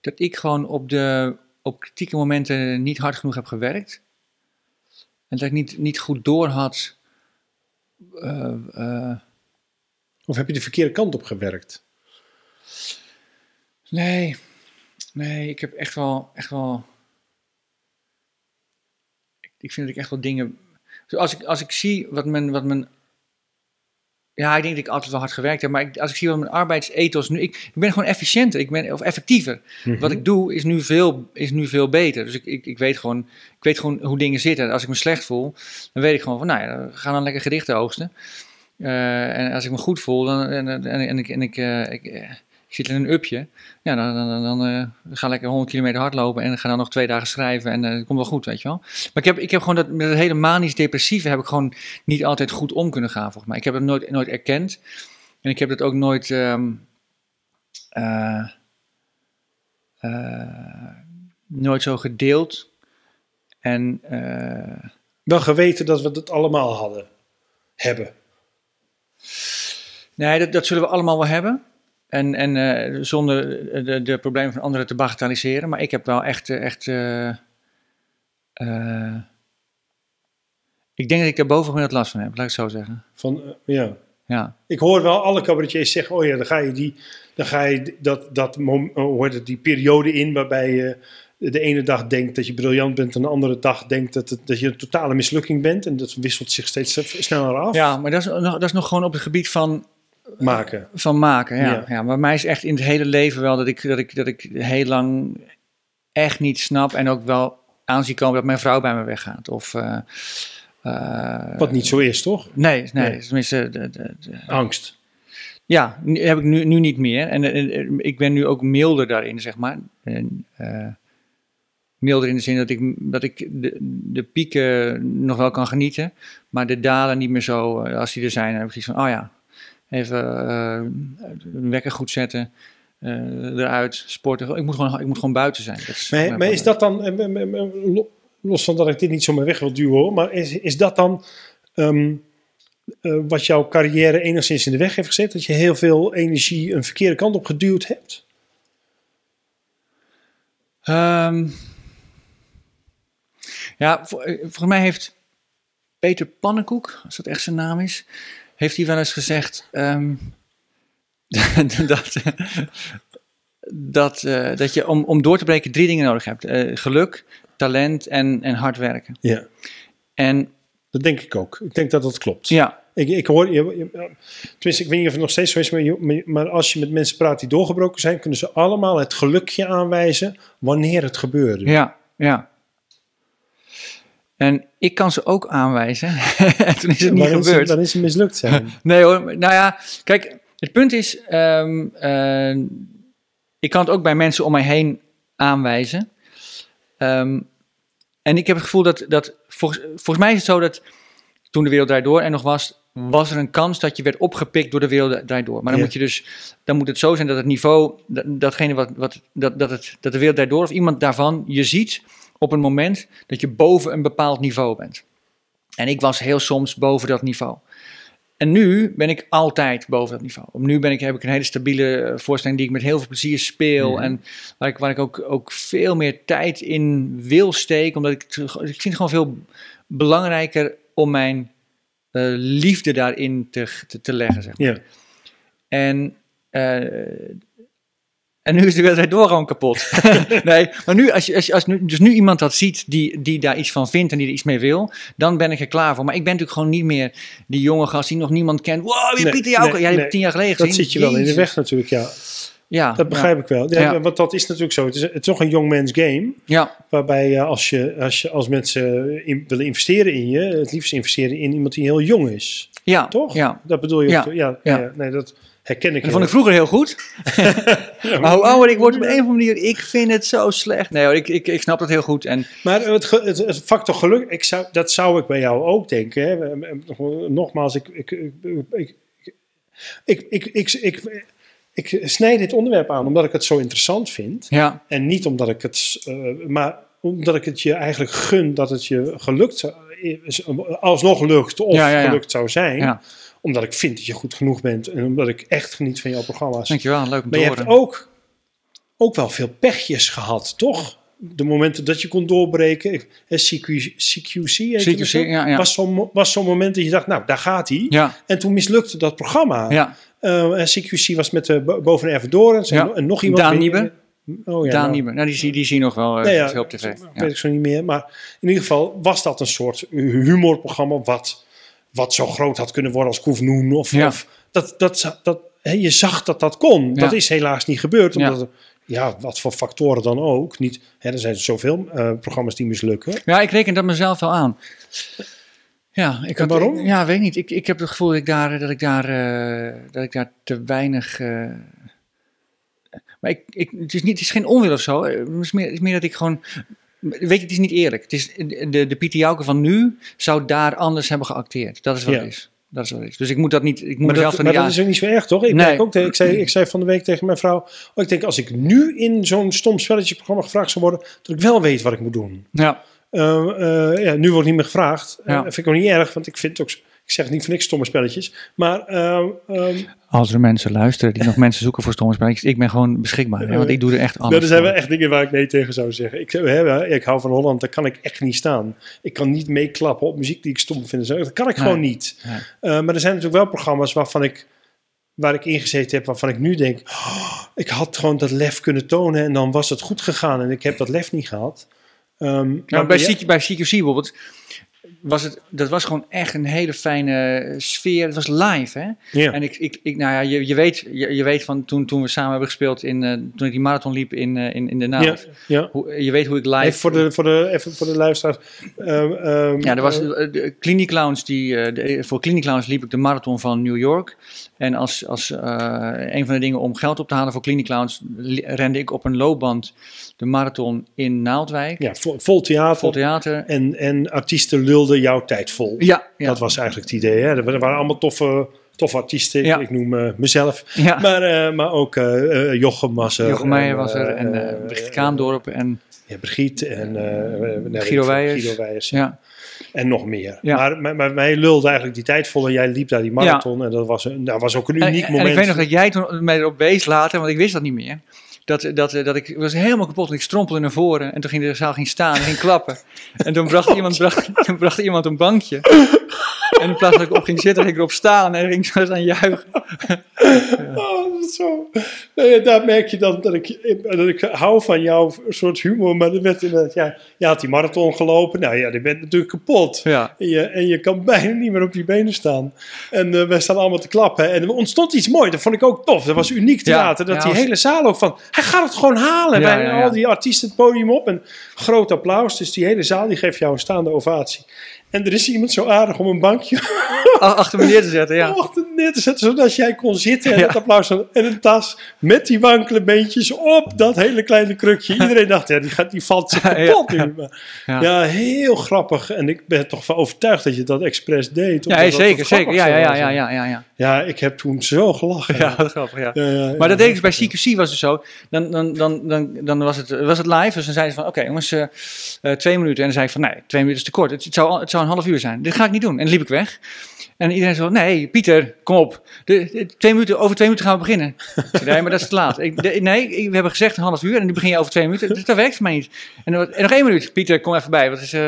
Dat ik gewoon op de, op kritieke momenten niet hard genoeg heb gewerkt. En dat ik niet, niet goed door had. Eh, eh, Of heb je de verkeerde kant op gewerkt? nee, nee, ik heb echt wel, echt wel. Ik, vind dat ik echt wel dingen. Als ik, als ik zie wat mijn, wat mijn. Ja, ik denk dat ik altijd wel hard gewerkt heb, maar ik, als ik zie wat mijn arbeidsethos nu. Ik, ik ben gewoon efficiënter, ik ben, of effectiever. Wat ik doe is nu veel, is nu veel beter. Dus ik, ik, ik, weet gewoon, ik weet gewoon hoe dingen zitten. Als ik me slecht voel, dan weet ik gewoon van, nou ja, ga dan lekker gedichten oogsten. Eh, en als ik me goed voel, dan, en, en, en ik, en ik, eh, ik, eh, ik zit in een upje, ja, dan, dan, dan, dan eh, ga ik lekker 100 kilometer hardlopen en ga dan nog twee dagen schrijven en eh, het komt wel goed, weet je wel. Maar ik heb, ik heb gewoon dat, met het hele manisch-depressieve heb ik gewoon niet altijd goed om kunnen gaan, volgens mij. Ik heb het nooit, nooit erkend en ik heb het ook nooit... ehm, eh, nooit zo gedeeld. En eh, Wel geweten dat we het allemaal hadden. Hebben. nee, dat, dat zullen we allemaal wel hebben. En, en eh, zonder de, de problemen van anderen te bagatelliseren. Maar ik heb wel echt. eh, echt eh, ik denk dat ik daar boven het last van heb, laat ik het zo zeggen. Van, ja. Ja, Ik hoor wel alle cabaretiers zeggen, oh ja, dan ga je, die, dan ga je dat, dat heet het, die periode in waarbij je de ene dag denkt dat je briljant bent en de andere dag denkt dat, het, dat je een totale mislukking bent. En dat wisselt zich steeds sneller af. ja maar dat is, nog, dat is nog gewoon op het gebied van, Maken. van maken. Ja. Ja. Ja. maar mij is echt in het hele leven wel dat ik, dat ik, dat ik heel lang echt niet snap. En ook wel aanzie komen dat mijn vrouw bij me weggaat. Of, eh, eh, Wat niet zo is, toch? Nee, nee, Nee. tenminste, de, de, de- Angst. ja, heb ik nu, nu niet meer. En, eh, ik ben nu ook milder daarin, zeg maar. En, milder in de zin dat ik, dat ik de, de pieken nog wel kan genieten, maar de dalen niet meer zo, als die er zijn, dan heb ik zoiets van, oh ja, even eh, een wekker goed zetten, eh, eruit, sporten. Ik moet, gewoon, ik moet gewoon buiten zijn. Dat is Maar, is dat dan, eh, eh, eh, lo- los van dat ik dit niet zomaar weg wil duwen hoor, maar is, is dat dan ehm, eh, wat jouw carrière enigszins in de weg heeft gezet? Dat je heel veel energie een verkeerde kant op geduwd hebt? Ehm, ja, eh, volgens mij heeft Peter Pannenkoek, als dat echt zijn naam is, heeft hij wel eens gezegd ehm, dat, dat, eh, dat je om, om door te breken drie dingen nodig hebt. Eh, geluk, talent en, en hard werken. Ja, En dat denk ik ook. Ik denk dat dat klopt. ja, Ik, ik hoor, je, je- tenminste, ik weet niet of het nog steeds zo is, maar, je- maar als je met mensen praat die doorgebroken zijn, kunnen ze allemaal het gelukje aanwijzen wanneer het gebeurde. ja, ja. En ik kan ze ook aanwijzen. en toen is het niet gebeurd. dan is het mislukt zijn. Nee hoor, nou ja, kijk, het punt is, ehm, eh, ik kan het ook bij mensen om mij heen aanwijzen. Ehm, en ik heb het gevoel dat, dat volgens, volgens mij is het zo dat toen de wereld draait door en nog was, was er een kans dat je werd opgepikt door de wereld draait door. Maar dan Ja. moet je dus, dan moet het zo zijn dat het niveau, dat, datgene wat, wat dat, dat, het, dat de wereld draait door of iemand daarvan je ziet op een moment dat je boven een bepaald niveau bent. En ik was heel soms boven dat niveau. En nu ben ik altijd boven dat niveau. Nu ben ik, heb ik een hele stabiele eh, voorstelling die ik met heel veel plezier speel. Mhm. En waar ik, waar ik ook, ook veel meer tijd in wil steken. Omdat ik, ik vind het gewoon veel belangrijker om mijn eh, liefde daarin te, te, te leggen. Zeg maar. Ja. En, eh, en nu is de wedstrijd door gewoon kapot. nee, maar nu, als je, als als nu, dus nu iemand dat ziet die, die daar iets van vindt en die er iets mee wil, dan ben ik er klaar voor. Maar ik ben natuurlijk gewoon niet meer die jonge gast die nog niemand kent. Wow, wie Nee, Pieter Jouke? nee, ja, die heb nee. ik tien jaar geleden Dat gezien. zit je wel in de weg natuurlijk, ja. Ja, Dat begrijp ik wel. Ja, Ja. Want dat is natuurlijk zo. Het is, het is toch een jongmens game. Ja, Waarbij je als, je, als, je, als mensen in, willen investeren in je, het liefst investeren in iemand die heel jong is. ja, Toch? Ja. Dat bedoel je ook, Ja. ja. Nee, dat herken ik dat vond ik vroeger heel goed. Ja, Maar hoe ouder ik word op een of andere manier, ik vind het zo slecht. Nee hoor, ik, ik, ik snap dat heel goed. En Maar het, het, het factor geluk, ik zou, dat zou ik bij jou ook denken. Hè. Nogmaals, ik, ik, ik, ik, ik, ik, ik, ik, ik snij dit onderwerp aan omdat ik het zo interessant vind. ja, En niet omdat ik het, eh, maar omdat ik het je eigenlijk gun dat het je gelukt zou, is- alsnog lukt of Ja, ja, ja. gelukt zou zijn. Omdat ik vind dat je goed genoeg bent en omdat ik echt geniet van jouw programma's. dankjewel, leuk om Maar je horen. hebt ook, ook wel veel pechjes gehad, toch? de momenten dat je kon doorbreken. CQ, CQC, CQC, ja, ja. was zo'n was zo'n moment dat je dacht, nou, daar gaat hij. Ja, En toen mislukte dat programma. ja. Eh, en CQC was met uh, boven Erven Dorens en, Ja. no- en nog iemand. Daan niet. Oh, ja, Daan nou. Nou, die, die zie je nog wel eh, Nee, ja, veel op tv. dat weet ik zo niet meer. Maar in ieder geval was dat een soort humorprogramma wat, wat zo groot had kunnen worden als Koef Noen. Of, Ja. of dat, dat, dat, hè, je zag dat dat kon. Dat is helaas niet gebeurd. Omdat ja, wat voor factoren dan ook. Niet, hè, er zijn zoveel eh, programma's die mislukken. Ja, ik reken dat mezelf wel aan. Ja, ik had, waarom? Ja, weet ik niet. Ik, ik heb het gevoel dat ik daar, dat ik daar, eh, dat ik daar te weinig. eh, maar ik, ik, het, is niet, het is geen onwil of zo. Het is meer, het is meer dat ik gewoon. Weet je, het is niet eerlijk. Het is, de, de Pieter Jouke van nu zou daar anders hebben geacteerd. Dat is wat Ja. het is. Dat is wat het is. Dus ik moet dat niet. Ik moet Maar, mezelf dat, maar niet dat aan. is ook niet zo erg, toch? Ik, Nee. ook, ik, zei, ik zei van de week tegen mijn vrouw... Oh, ik denk, als ik nu in zo'n stom spelletjeprogramma gevraagd zou worden... dat ik wel weet wat ik moet doen. Ja, Eh, eh, ja, nu wordt niet meer gevraagd. Eh, Ja. dat vind ik ook niet erg, want ik vind het ook... Ik zeg niet voor niks stomme spelletjes. Maar ehm, ehm, als er mensen luisteren die nog mensen zoeken voor stomme spelletjes, ik ben gewoon beschikbaar. Hè, want ik doe er echt alles er zijn wel echt dingen waar ik nee tegen zou zeggen. Ik, hè, ik hou van Holland, daar kan ik echt niet staan. Ik kan niet meeklappen op muziek die ik stom vind. Dat kan ik Nee. gewoon niet. Nee. Eh, maar er zijn natuurlijk wel programma's waarvan ik, waar ik ingezeten heb, waarvan ik nu denk, "Oh, ik had gewoon dat lef kunnen tonen en dan was het goed gegaan en ik heb dat lef niet gehad. Nou, maar bij, CQ, bij CQC bijvoorbeeld, was het, dat was gewoon echt een hele fijne sfeer. Het was live, hè? ja. En ik, ik, ik, nou ja, je, je, weet, je, je weet van toen, toen we samen hebben gespeeld, in, eh, toen ik die marathon liep in, eh, in, in de naald. ja. Hoe, je weet hoe ik live... Even voor de, voor de, even voor de luisteraars. Ehm, ehm, Ja, er was eh, de Clinic Clowns die, de- voor Clinic Clowns liep ik de marathon van New York. En als, als een van de dingen om geld op te halen voor Clinic Clowns, rende ik op een loopband de marathon in Naaldwijk. ja, vol, vol theater. Vol theater. En, en artiesten lulden jouw tijd vol. Ja, ja. Dat was eigenlijk het idee. Hè? Er waren allemaal toffe, toffe artiesten. Ik- Ja. Ik noem eh, mezelf. ja. Maar, eh, maar ook eh, Jochem was er. Jochem Meijer en, was er en Brigitte Kaandorp en Ja, Brigitte en nee, Guido Weijers. Guido Weijers. ja. En nog meer. Ja. Maar, maar, maar wij lulden eigenlijk die tijd vol en jij liep daar die marathon. En dat was, een, dat was ook een En, uniek en moment. ik weet nog dat jij toen mij erop wees later, want ik wist dat niet meer. Dat, dat, dat ik was helemaal kapot en ik strompelde naar voren. En toen ging de zaal ging staan en ging klappen. En toen bracht, iemand, bracht, toen bracht iemand een bankje. En in plaats dat ik op ging zitten, ging ik erop staan en ging zo aan juichen. Oh, dat is zo. Nee, daar merk je dan dat ik, dat ik hou van jouw soort humor. Maar er werd inderdaad, ja, je had die marathon gelopen. Nou ja, die bent natuurlijk kapot. Ja. En je, en je kan bijna niet meer op je benen staan. En eh wij staan allemaal te klappen. En er ontstond iets moois. Dat vond ik ook tof. Dat was uniek theater. dat ja, die hele zaal ook van... Hij gaat het gewoon halen. Bij al die artiesten het podium op. En groot applaus. Dus die hele zaal die geeft jou een staande ovatie. En er is iemand zo aardig om een bankje Achter me neer te zetten, ja. achter neer te zetten, zodat jij kon zitten en Ja. het applaus en een tas met die wankele beentjes op dat hele kleine krukje. Iedereen dacht, ja, die, gaat, die valt zich Ja. kapot nu. Maar, ja. Ja. heel grappig. En ik ben toch van overtuigd dat je dat expres deed. Ja, zeker, zeker. Ja, ja, ja, ja, ja, ja, ja. Ja, ik heb toen zo gelachen. Ja, grappig, ja. Ja, ja, Maar ja. dat deed ik dus bij CQC was het zo. Dan, dan, dan, dan, dan was, het, was het live. Dus dan zeiden ze van, oké jongens, eh, eh, twee minuten. En dan zei ik van, nee, twee minuten is te kort. Het, het, zou, het zou een half uur zijn. Dit ga ik niet doen. En dan liep ik weg. En iedereen zo, nee, Pieter, kom op. De, de- twee minuten, over twee minuten gaan we beginnen. Nee, maar dat is te laat. Ik, nee, we hebben gezegd een half uur en nu begin je over twee minuten. Dus dat werkt voor mij niet. En, nog één minuut. Pieter, kom even bij. Is, eh,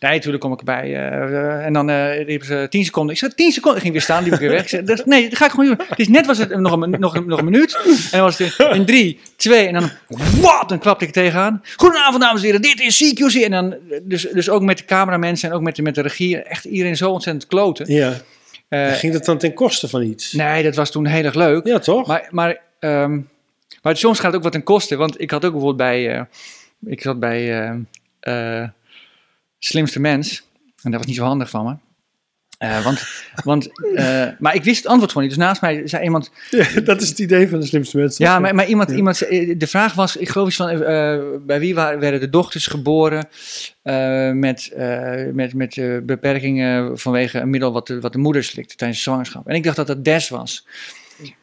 nee, natuurlijk kom ik erbij. eh, eh, en dan eh riepen ze tien seconden. Ik zei, tien seconden. Ik ging weer staan, liep ik weer weg. Nee, dat ga ik gewoon doen. Dus net was het nog een, nog, een, nog een minuut. En dan was het in drie, twee en dan, wat, dan klapte ik tegenaan. Goedenavond, dames en heren, dit is CQC. En dan, dus, dus ook met de cameramensen en ook met de, met de regie, echt iedereen zo ontzettend kloten. Ja. Eh, Ging dat dan ten koste van iets? nee, dat was toen heel erg leuk. Ja, toch? Maar, maar, ehm, maar soms gaat het ook wat ten koste. Want ik had ook bijvoorbeeld bij, eh, ik zat bij eh, Slimste Mens. En dat was niet zo handig van me. Eh, want, want, eh, maar ik wist het antwoord gewoon niet. Dus naast mij zei iemand, Ja, dat is het idee van de slimste mensen. ja, maar, maar iemand, Ja. iemand zei- de vraag was, ik geloof iets van, eh, bij wie waren, werden de dochters geboren eh, met, eh, met, met eh, beperkingen vanwege een middel wat de, wat de moeder slikte tijdens de zwangerschap. En ik dacht dat dat Des was.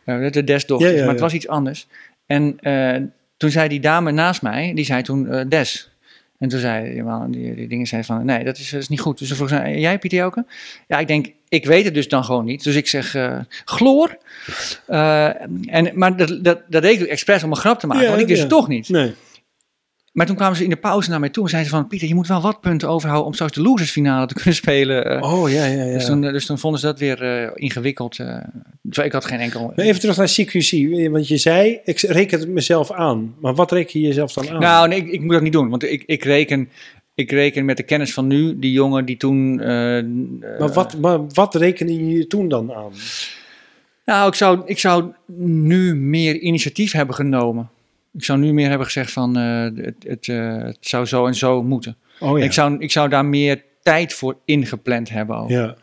Eh, de Des-dochters, Ja, maar het was iets anders. En eh, toen zei die dame naast mij, die zei toen eh, Des. En toen zei die, man- die, die dingen zei van, nee, dat is, dat is niet goed. Dus vroeg jij Pieter? Ja, ik denk, ik weet het dus dan gewoon niet. Dus ik zeg, eh chloor. Eh, en, maar dat, dat, dat deed ik expres om een grap te maken, Ja, want ik wist ja. het toch niet. Nee. Maar toen kwamen ze in de pauze naar mij toe en zeiden ze van... Pieter, je moet wel wat punten overhouden om straks de losersfinale te kunnen spelen. eh. Oh, ja, ja, ja. dus, toen, dus toen vonden ze dat weer eh, ingewikkeld. eh. ik had geen enkel... Maar even terug naar CQC, want je zei, ik reken het mezelf aan. Maar wat reken je jezelf dan aan? Nou, nee, ik, ik moet dat niet doen. Want ik, ik, reken, ik reken met de kennis van nu, die jongen die toen... eh, eh, maar wat, maar wat rekende je toen dan aan? Nou, ik zou, ik zou nu meer initiatief hebben genomen. Ik zou nu meer hebben gezegd van eh, het, het, eh, het zou zo en zo moeten. Oh ik, zou, ik zou daar meer tijd voor ingepland hebben. Ook. Ja.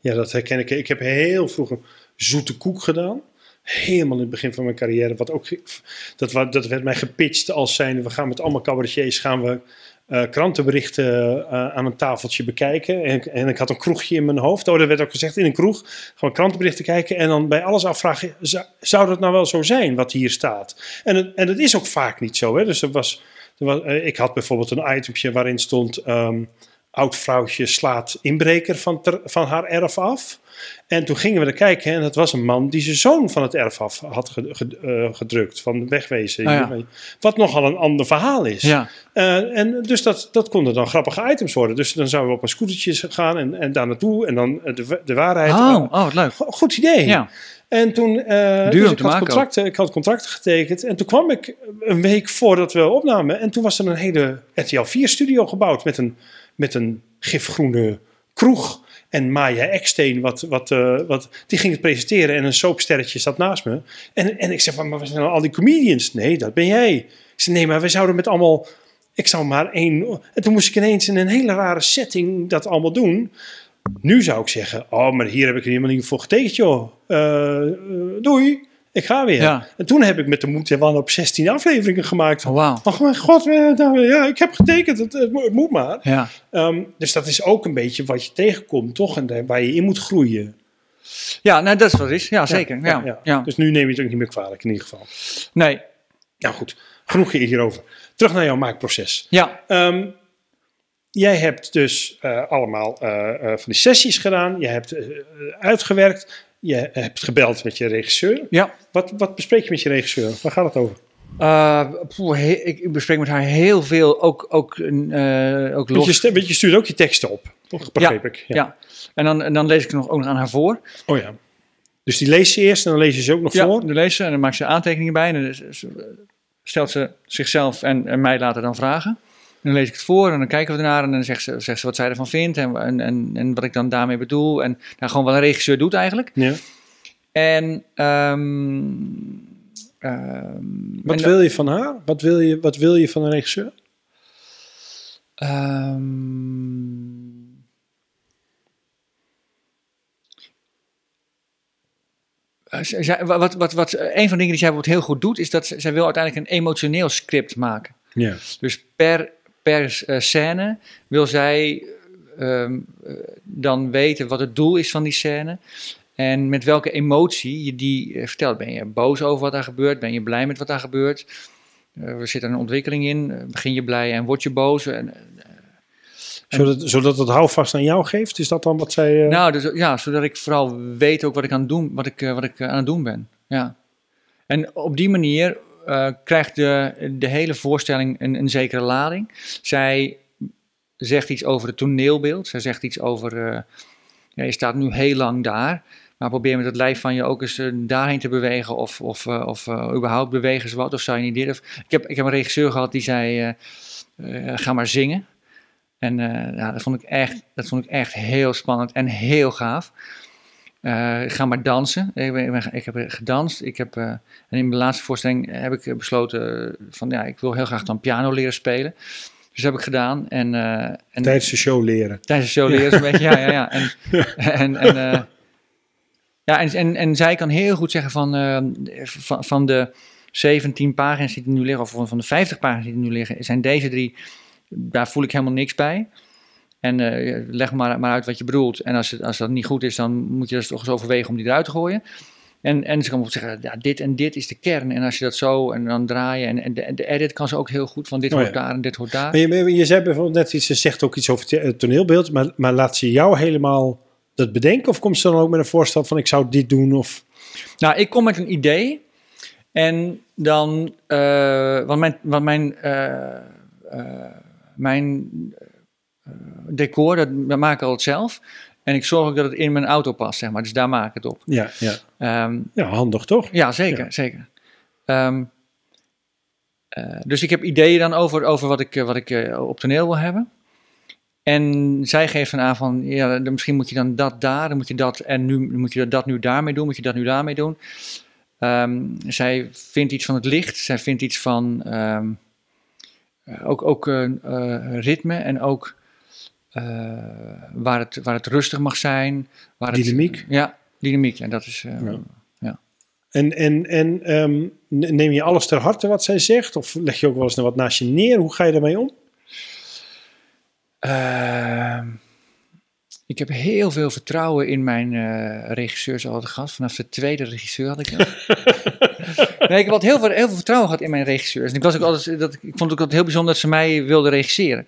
ja, dat herken ik. Ik heb heel vroeger zoete koek gedaan. Helemaal in het begin van mijn carrière. Wat ook, dat, dat werd mij gepitcht als zijnde, we gaan met allemaal cabaretiers gaan we eh, krantenberichten eh, aan een tafeltje bekijken. En, en ik had een kroegje in mijn hoofd. Oh, dat werd ook gezegd in een kroeg. Gewoon krantenberichten kijken en dan bij alles afvragen, zou, dat nou wel zo zijn wat hier staat? En en het is ook vaak niet zo. Hè? Dus er was, er was, eh, ik had bijvoorbeeld een itempje waarin stond... ehm, oud vrouwtje slaat inbreker van, ter- van haar erf af. En toen gingen we er kijken en het was een man die zijn zoon van het erf af had eh, gedrukt, van wegwezen. Oh ja. Wat nogal een ander verhaal is. Ja, Eh, en dus dat, dat konden dan grappige items worden. Dus dan zouden we op een scootertje gaan en, en daar naartoe en dan eh, de, de waarheid. oh, oh, wat leuk. Go- Goed idee. Ja, En toen dus ik, had contracten, ik had contracten getekend. En toen kwam ik een week voordat we opnamen. En toen was er een hele RTL 4 studio gebouwd. Met een, met een gifgroene kroeg. En Maya Eksteen, wat, wat, eh, wat, die ging het presenteren. En een soapsterretje zat naast me. En, en ik zei van, maar we zijn al die comedians. Nee, dat ben jij. Ik zei, nee, maar we zouden met allemaal... Ik zou maar één... En toen moest ik ineens in een hele rare setting dat allemaal doen. Nu zou ik zeggen, oh, maar hier heb ik er helemaal niet voor getekend, joh. Eh, doei, ik ga weer. Ja. En toen heb ik met de moed en wan op 16 afleveringen gemaakt. oh, wauw. Ach mijn god, eh, nou, ja, ik heb getekend, het, het, moet- maar. Ja. Ehm, dus dat is ook een beetje wat je tegenkomt, toch? En waar je in moet groeien. ja, nou, dat is wat is. Ja, zeker. Ja, ja, Dus nu neem je het ook niet meer kwalijk, in ieder geval. Nee, Nou goed, genoeg hierover. Terug naar jouw maakproces. ja, Ehm, jij hebt dus eh, allemaal eh, eh, van die sessies gedaan. Je hebt eh, uitgewerkt. Je hebt gebeld met je regisseur. ja. Wat, wat bespreek je met je regisseur? Waar gaat het over? Eh, poeh, he- ik bespreek met haar heel veel, ook, ook, eh, ook Want los. je, je stuurt ook je teksten op. Toch? Begreep ik. Ja. En dan, en dan lees ik nog, ook nog aan haar voor. Oh ja. Dus die lees je eerst en dan lees je ze ook nog Ja, voor. dan leest ze en dan maakt ze aantekeningen bij. En dan stelt ze zichzelf en, en mij later dan vragen. En dan lees ik het voor en dan kijken we ernaar. En dan zegt ze, zegt ze wat zij ervan vindt en, en, en, en wat ik dan daarmee bedoel. En nou, gewoon wat een regisseur doet eigenlijk. Ja. En... ehm, ehm, Wat en- wil je van haar? Wat wil je, wat wil je van een regisseur? Ehm, eh, zij- zij- wat, wat, wat, een van de dingen die zij bijvoorbeeld heel goed doet, is dat ze- zij wil uiteindelijk een emotioneel script maken. Ja. Dus per, per eh, scène wil zij ehm, eh, dan weten wat het doel is van die scène. En met welke emotie je die eh, vertelt. Ben je boos over wat daar gebeurt? Ben je blij met wat daar gebeurt? Eh, er zit een ontwikkeling in. Begin je blij en word je boos? En, Zodat, zodat het houvast aan jou geeft? Is dat dan wat zij... Nou, dus, ja, zodat ik vooral weet ook wat ik aan het doen, wat ik, wat ik aan het doen ben. Ja. En op die manier eh, krijgt de, de hele voorstelling een, een zekere lading. Zij zegt iets over het toneelbeeld. Zij zegt iets over, eh, ja, je staat nu heel lang daar. Maar probeer met het lijf van je ook eens eh, daarheen te bewegen. Of, of, of überhaupt bewegen ze wat. Of zou je niet dit. Ik, heb, ik heb een regisseur gehad die zei, ga maar zingen. En ja, dat, vond ik echt, dat vond ik echt heel spannend en heel gaaf. Eh, ga maar dansen. Ik, ben, ik, ik heb gedanst. Ik heb, eh, en in mijn laatste voorstelling heb ik besloten eh, van ja, ik wil heel graag dan piano leren spelen. Dus dat heb ik gedaan. En, eh, en Tijdens de show leren. tijdens de show leren ze een beetje, ja, ja, ja. En, en, en, eh, ja, en, en, en zij kan heel goed zeggen van, eh, van, van de 17 pagina's die er nu liggen, of van van de 50 pagina's die er nu liggen, zijn deze drie, daar voel ik helemaal niks bij. En eh, leg maar, maar uit wat je bedoelt. En als, het, als dat niet goed is, dan moet je dus toch eens overwegen om die eruit te gooien. En, en ze kan bijvoorbeeld zeggen, ja, dit en dit is de kern. En als je dat zo, en dan draaien. En, en de, de edit kan ze ook heel goed, van dit Oh, hoort ja. daar en dit hoort daar. Maar je, je zei bijvoorbeeld net iets, ze zegt ook iets over het toneelbeeld, maar, maar laat ze jou helemaal dat bedenken? Of komt ze dan ook met een voorstel van ik zou dit doen? Of... Nou, ik kom met een idee. En dan, eh, want mijn, want mijn, eh, eh, mijn eh, decor, dat, dat maak ik altijd zelf. En ik zorg ook dat het in mijn auto past, zeg maar. Dus daar maak ik het op. Ja, ja. Ehm, ja handig toch? ja, zeker, Ja. zeker. Ehm, eh, dus ik heb ideeën dan over, over wat ik, eh, wat ik eh, op toneel wil hebben. En zij geeft dan aan van, ja, dan misschien moet je dan dat daar, dan moet je dat en nu moet je dat nu daarmee doen, moet je dat nu daarmee doen. Ehm, zij vindt iets van het licht, zij vindt iets van eh, ook, ook eh, eh, ritme en ook eh, waar, het, waar het rustig mag zijn. Waar het- Dynamiek. ja, dynamiek. En dat is, eh, Ja. En, en, en ehm, neem je alles ter harte wat zij zegt? Of leg je ook wel eens wat naast je neer? Hoe ga je daarmee om? Ehm, ik heb heel veel vertrouwen in mijn eh, regisseurs altijd gehad. Vanaf de tweede regisseur had ik dat. nee, ik heb altijd heel veel, heel veel vertrouwen gehad in mijn regisseurs. En ik, was ook altijd, dat, ik vond het ook altijd heel bijzonder dat ze mij wilden regisseren.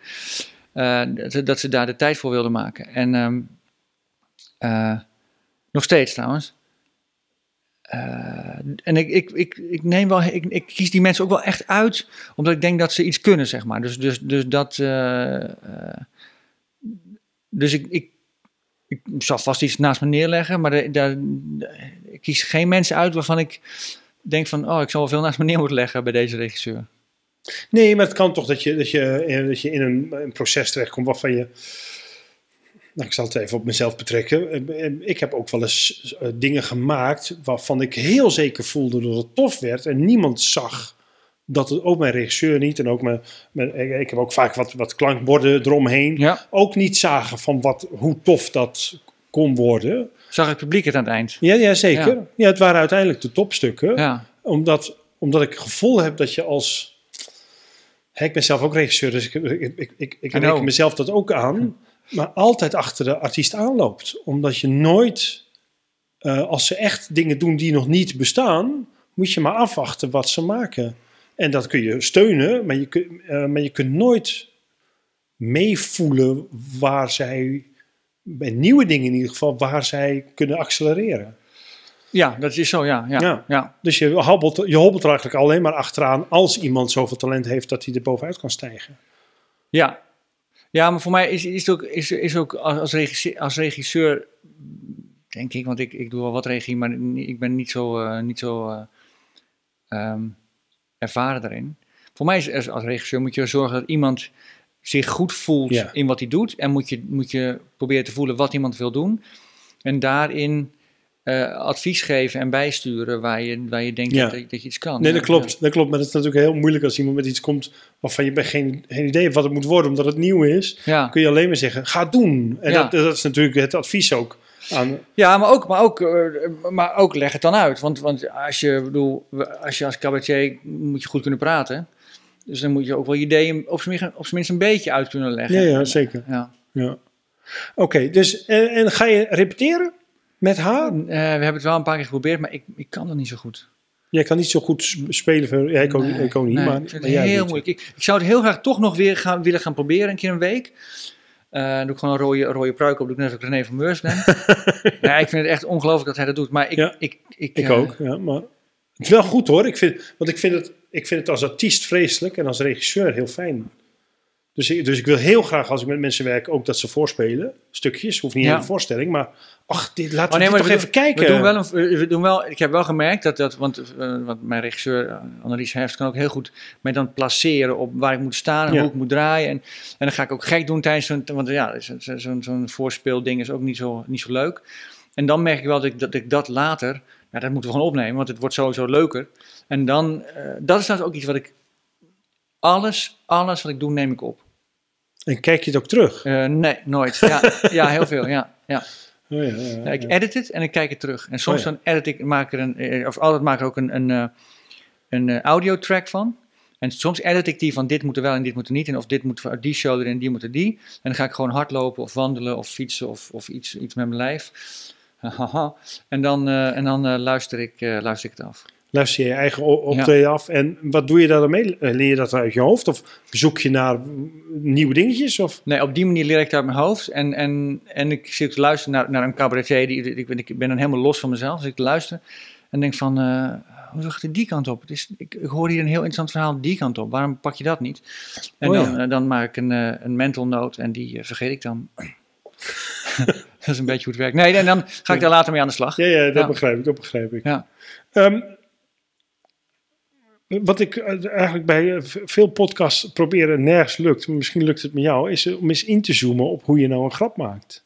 Eh, dat, ze- dat ze daar de tijd voor wilden maken. En ehm, eh, nog steeds trouwens. Eh, en ik, ik, ik, ik neem wel, ik, ik kies die mensen ook wel echt uit, omdat ik denk dat ze iets kunnen, zeg maar. Dus, dus, dus dat. dus ik, ik, ik zal vast iets naast me neerleggen, maar de- ik kies geen mensen uit waarvan ik denk van, oh, ik zal wel veel naast me neer moeten leggen bij deze regisseur. Nee, maar het kan toch dat je, dat je, eh, dat je in een, een proces terechtkomt waarvan je. Nou, ik zal het even op mezelf betrekken. Eh, eh, Ik heb ook wel eens dingen gemaakt waarvan ik heel zeker voelde dat het tof werd. En niemand zag dat het, ook mijn regisseur niet. En ook mijn, mijn, ik ik heb ook vaak wat, wat klankborden eromheen. Ja, Ook niet zagen van wat, hoe tof dat kon worden. zag het publiek het aan het eind. Ja, ja zeker. Ja. Ja. het waren uiteindelijk de topstukken Ja, omdat, omdat ik het gevoel heb dat je als. Ik ben zelf ook regisseur, dus ik, ik, ik, ik, reken mezelf dat ook aan. Maar altijd achter de artiest aanloopt. Omdat je nooit, eh, als ze echt dingen doen die nog niet bestaan, moet je maar afwachten wat ze maken. En dat kun je steunen, maar je, kun, eh, maar je kunt nooit meevoelen waar zij, bij nieuwe dingen in ieder geval, waar zij kunnen accelereren. Ja dat is zo, ja. Ja, Ja. ja. Dus je hobbelt, je hobbelt er eigenlijk alleen maar achteraan als iemand zoveel talent heeft dat hij er bovenuit kan stijgen. Ja, ja maar voor mij is, is het ook, is, is ook als, als, regisseur, als regisseur, denk ik, want ik, ik doe wel wat regie, maar ik ben niet zo, eh, niet zo eh, ehm, ervaren daarin. Voor mij is als, als regisseur moet je zorgen dat iemand zich goed voelt Ja. in wat hij doet. En moet je, moet je proberen te voelen wat iemand wil doen. En daarin eh, advies geven en bijsturen waar je, waar je denkt Ja. dat, dat je iets kan. Nee, Ja, dat klopt. Dat klopt. Maar het is natuurlijk heel moeilijk als iemand met iets komt waarvan je geen, geen idee hebt wat het moet worden, omdat het nieuw is. Ja. Kun je alleen maar zeggen, ga het doen. En dat, dat is natuurlijk het advies ook. Aan, Ja, maar ook, maar ook, eh, maar ook leg het dan uit. Want, want als, je, bedoel, als je als cabaretier moet je goed kunnen praten. Dus dan moet je ook wel je ideeën op zijn minst- op zijn minst een beetje uit kunnen leggen. ja, ja, zeker. Ja. Ja. Oké, dus en, en ga je repeteren met haar? Eh, we hebben het wel een paar keer geprobeerd, maar ik, ik kan dat niet zo goed. Jij kan niet zo goed sp- spelen. Voor, ja, ik ook, Nee, ik ook niet, nee, maar, ik vind maar het jij heel moeilijk. Ik, ik zou het heel graag toch nog weer gaan, willen gaan proberen, een keer een week. Dan doe ik gewoon een rode, rode pruik op, doe ik net als ik René van Meurs ben. ik vind het echt ongelooflijk dat hij dat doet. Maar ik, Ja, ik, ik, Ik eh, ook, ja, maar het is wel goed hoor. Ik vind, want ik vind, het, ik vind het als artiest vreselijk en als regisseur heel fijn. Dus ik, dus ik wil heel graag als ik met mensen werk ook dat ze voorspelen. Stukjes, hoeft niet Ja. een voorstelling, maar ach, dit, laten Oh, we nee, maar toch we even kijken. We doen wel een, we doen wel, ik heb wel gemerkt dat, dat want, eh, want mijn regisseur, eh, Annelies Herfst, kan ook heel goed mij dan placeren op waar ik moet staan en Ja. hoe ik moet draaien. En, en dan ga ik ook gek doen tijdens zo'n, want ja, zo- zo- zo'n zo'n voorspeelding is ook niet zo, niet zo leuk. En dan merk ik wel dat ik dat, ik dat later, ja, dat moeten we gewoon opnemen, want het wordt sowieso leuker. En dan, eh, dat is trouwens ook iets wat ik, alles, alles wat ik doe, neem ik op. En kijk je het ook terug. Eh, nee, nooit. Ja, ja, heel veel, ja. ja. Oh, ja, ja, ik edit het en ik kijk het terug. En soms Oh dan edit ik, maak er een, eh, of altijd maak ik ook een, een, eh, een eh, audio track van. En soms edit ik die van dit moet er wel en dit moet er niet. En of dit moet die show erin en die moet er die. En dan ga ik gewoon hardlopen of wandelen of fietsen of, of iets, iets met mijn lijf. En dan, en dan luister, ik, luister ik het af. Luister je je eigen optreden af en wat doe je daar dan mee? Eh, Leer je dat uit je hoofd of zoek je naar nieuwe dingetjes? Of? Nee, op die manier leer ik het uit mijn hoofd. En, en, en ik zit te luisteren naar, naar een cabaretier. Die, ik, ben, ik ben dan helemaal los van mezelf. Dus ik luister en denk van... eh, hoezo gaat het die kant op? Het is, ik, ik hoor hier een heel interessant verhaal die kant op. Waarom pak je dat niet? En Oh dan, eh, dan maak ik een, een mental note en die vergeet ik dan. dat is een beetje hoe het werkt. Nee, en dan ga ik daar later mee aan de slag. Ja, ja, dat Ja. begrijp ik, dat begrijp ik. Ja. Ehm, wat ik eh, eigenlijk bij eh, veel podcasts probeer en nergens lukt, maar misschien lukt het met jou, is om eens in te zoomen op hoe je nou een grap maakt.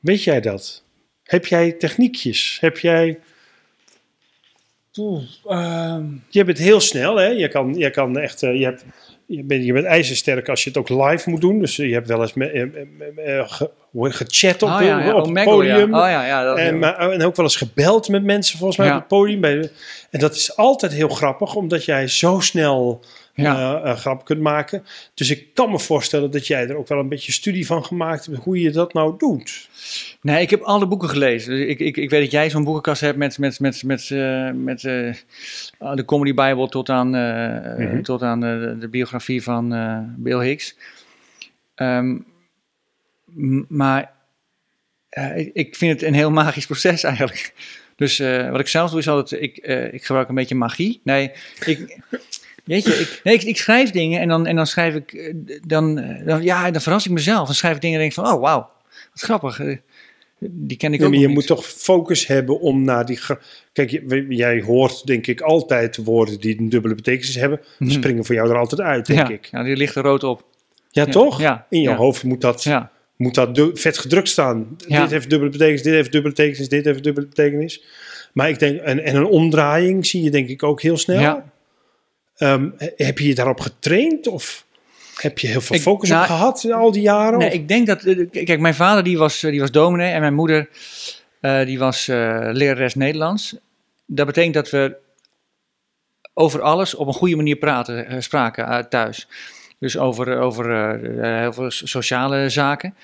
Weet jij dat? Heb jij techniekjes? Heb jij... Oeh, ehm, Je bent heel snel, hè? Je kan, je kan echt... eh, je, hebt, je, bent, je bent ijzersterk als je het ook live moet doen. Dus je hebt wel eens me, eh, eh, eh, ge- gechat op, oh de- ja, ja, op het podium. Ja. Oh. Dat, En, maar, en ook wel eens gebeld met mensen volgens mij op het podium. En dat is altijd heel grappig, omdat jij zo snel Ja. eh, eh, grap kunt maken. Dus ik kan me voorstellen dat jij er ook wel een beetje studie van gemaakt hebt hoe je dat nou doet. Nee, ik heb alle boeken gelezen. Dus ik, ik, ik weet dat jij zo'n boekenkast hebt met, met, met, met, eh, met eh, de Comedy Bible tot aan, eh, Mhm. tot aan eh, de, biografie van eh, Bill Hicks. Ehm, maar eh, ik, ik vind het een heel magisch proces eigenlijk. Dus eh, wat ik zelf doe is altijd, ik, eh, ik gebruik een beetje magie. Nee, ik... Weet je, ik, nee, ik, ik schrijf dingen en dan, en dan schrijf ik, eh, dan, eh, dan, ja, dan verras ik mezelf. Dan schrijf ik dingen en denk van, oh wauw, wat grappig. eh, Die ken ik Ja, ook maar je moet niet. toch focus hebben om naar die... Kijk, je- jij hoort denk ik altijd woorden die een dubbele betekenis hebben. Die Mhm. springen voor jou er altijd uit, denk ja, ik. ja, die ligt er rood op. Ja, Ja, toch? ja, In ja. hoofd moet dat, moet dat vet gedrukt staan. Dit heeft dubbele betekenis, dit heeft dubbele betekenis, dit heeft dubbele betekenis. Maar ik denk, en, en een omdraaiing zie je denk ik ook heel snel. Ja. Ehm, he- heb je je daarop getraind of heb je heel veel Ik- focus nou, op gehad in al die jaren? nee, Of- ik denk dat, eh, kijk, mijn vader die was, eh, die was dominee en mijn moeder eh, die was lerares Nederlands. Dat betekent dat we over alles op een goede manier praten, spraken thuis. Dus over, over heel veel so- sociale zaken.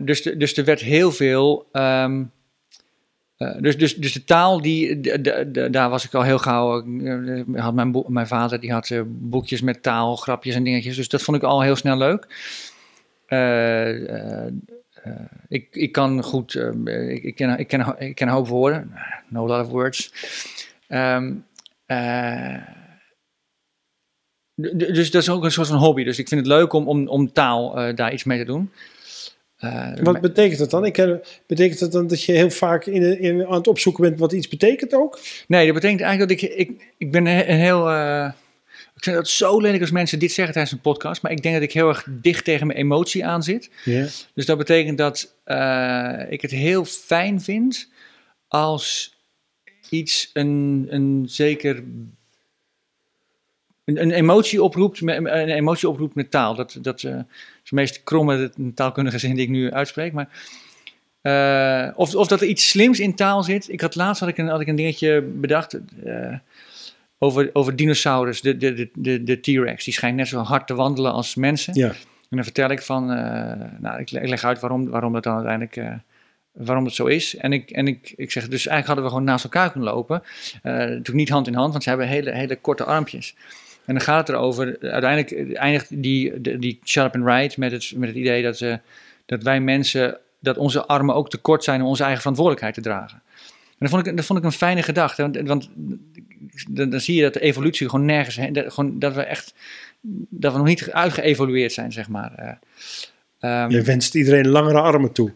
Dus, de- dus er werd heel veel. ehm, eh, dus, dus, dus de taal, die, daar was ik al heel gauw. eh, had mijn, mijn vader die had eh, boekjes met taal, grapjes en dingetjes. Dus dat vond ik al heel snel leuk. Ik, ik kan goed. ik, ken, ik, ken, ik een hoop woorden. No lot of words. Ehm, eh, dus dat is ook een soort van hobby. Dus ik vind het leuk om, om, om taal daar iets mee te doen. Eh, Wat betekent dat dan? Ik, ken- betekent dat dan dat je heel vaak in, in, aan het opzoeken bent wat iets betekent ook? Nee, dat betekent eigenlijk dat ik, ik, ik ben een heel... eh, ik vind het zo lelijk als mensen dit zeggen tijdens een podcast, maar ik denk dat ik heel erg dicht tegen mijn emotie aan zit. Ja. Dus dat betekent dat eh, ik het heel fijn vind als iets een, een zeker... Een, een emotie oproept, met, een emotie oproept met taal. Dat, dat is de meest kromme taalkundige zin die ik nu uitspreek. Maar, eh, of, of dat er iets slims in taal zit. Ik had laatst had ik een, had ik een dingetje bedacht eh, over, over dinosaurus, de, de, de, de, de T-Rex. Die schijnt net zo hard te wandelen als mensen. Ja. En dan vertel ik van, eh, nou, ik, le- ik leg uit waarom, waarom dat dan uiteindelijk, waarom het zo is. En ik, en ik, ik zeg, dus eigenlijk hadden we gewoon naast elkaar kunnen lopen. Eh, natuurlijk niet hand in hand, want ze hebben hele, hele korte armpjes. En dan gaat het erover, uiteindelijk eindigt die, die, Shut Up and met het, met het idee dat, eh, dat wij mensen, dat onze armen ook te kort zijn om onze eigen verantwoordelijkheid te dragen. En dat vond ik, dat vond ik een fijne gedachte, want, want dan, zie je dat de evolutie gewoon nergens, dat, gewoon, dat we echt, dat we nog niet uitgeëvolueerd zijn, zeg maar. Eh, ehm, Je wenst iedereen langere armen toe.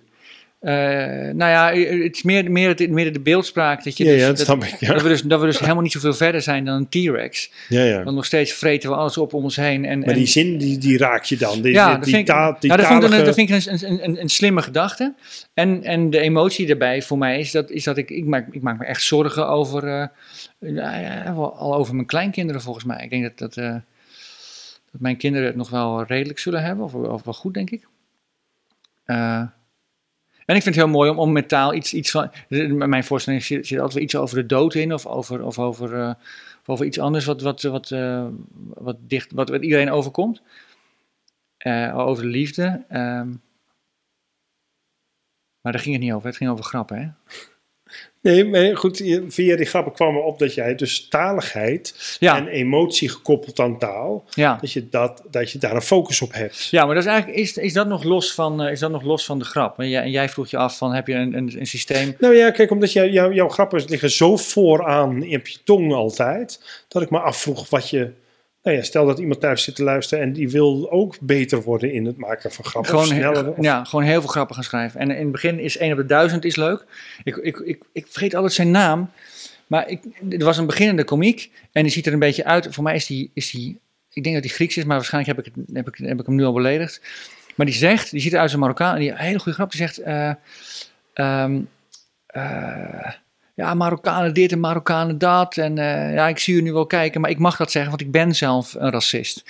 Eh, nou ja, het is meer, meer, de beeldspraak dat je Ja, dus, ja, dat ik. Ja. dat we dus, dat we dus helemaal niet zoveel verder zijn dan een T-Rex. Ja, ja. Want nog steeds vreten we alles op om ons heen. En, Maar en, die zin, die, die raak je dan. Die, ja, die, dat die vind ik, taal- die nou, dat vind ik, een- talige- dat vind ik een, een, slimme gedachte. En, en de emotie daarbij voor mij is dat, is dat ik, ik, maak, ik maak me echt zorgen over, ja, wel al over mijn kleinkinderen volgens mij. Ik denk dat, dat, eh, dat mijn kinderen het nog wel redelijk zullen hebben, of, of wel goed denk ik. En ik vind het heel mooi om, om met taal iets, iets van. Mijn voorstelling zit, zit altijd iets over de dood in, of over, of over, eh, over iets anders wat, wat, wat, eh, wat, dicht, wat, wat iedereen overkomt. Eh, over de liefde. ehm. maar daar ging het niet over, het ging over grappen. Hè? Nee, maar goed, via die grappen kwam erop dat jij dus taligheid Ja. en emotie gekoppeld aan taal, Ja. dat je, dat, dat je daar een focus op hebt. Ja, maar dat is eigenlijk, is, is, dat nog los van, eh, is dat nog los van de grap? En jij, en jij vroeg je af van, heb je een, een, een systeem? Nou ja, kijk, omdat jij, jouw jouw grappen liggen zo vooraan op je tong altijd, dat ik me afvroeg wat je... Nou ja, stel dat iemand thuis zit te luisteren en die wil ook beter worden in het maken van grappen. Gewoon, sneller. of- ja, gewoon heel veel grappen gaan schrijven. En in het begin is 1 op de 1000 is leuk. Ik, ik, ik, ik vergeet altijd zijn naam. Maar ik, er was een beginnende komiek. En die ziet er een beetje uit. Voor mij is die, is die ik denk dat hij Grieks is, maar waarschijnlijk heb ik, het, heb, ik, heb ik hem nu al beledigd. Maar die zegt, die ziet eruit als een Marokkaan. En die een hele goede grap. Die zegt, eh, ehm, eh, ja, Marokkanen dit en Marokkanen dat. En eh, ja, ik zie u nu wel kijken, maar ik mag dat zeggen, want ik ben zelf een racist.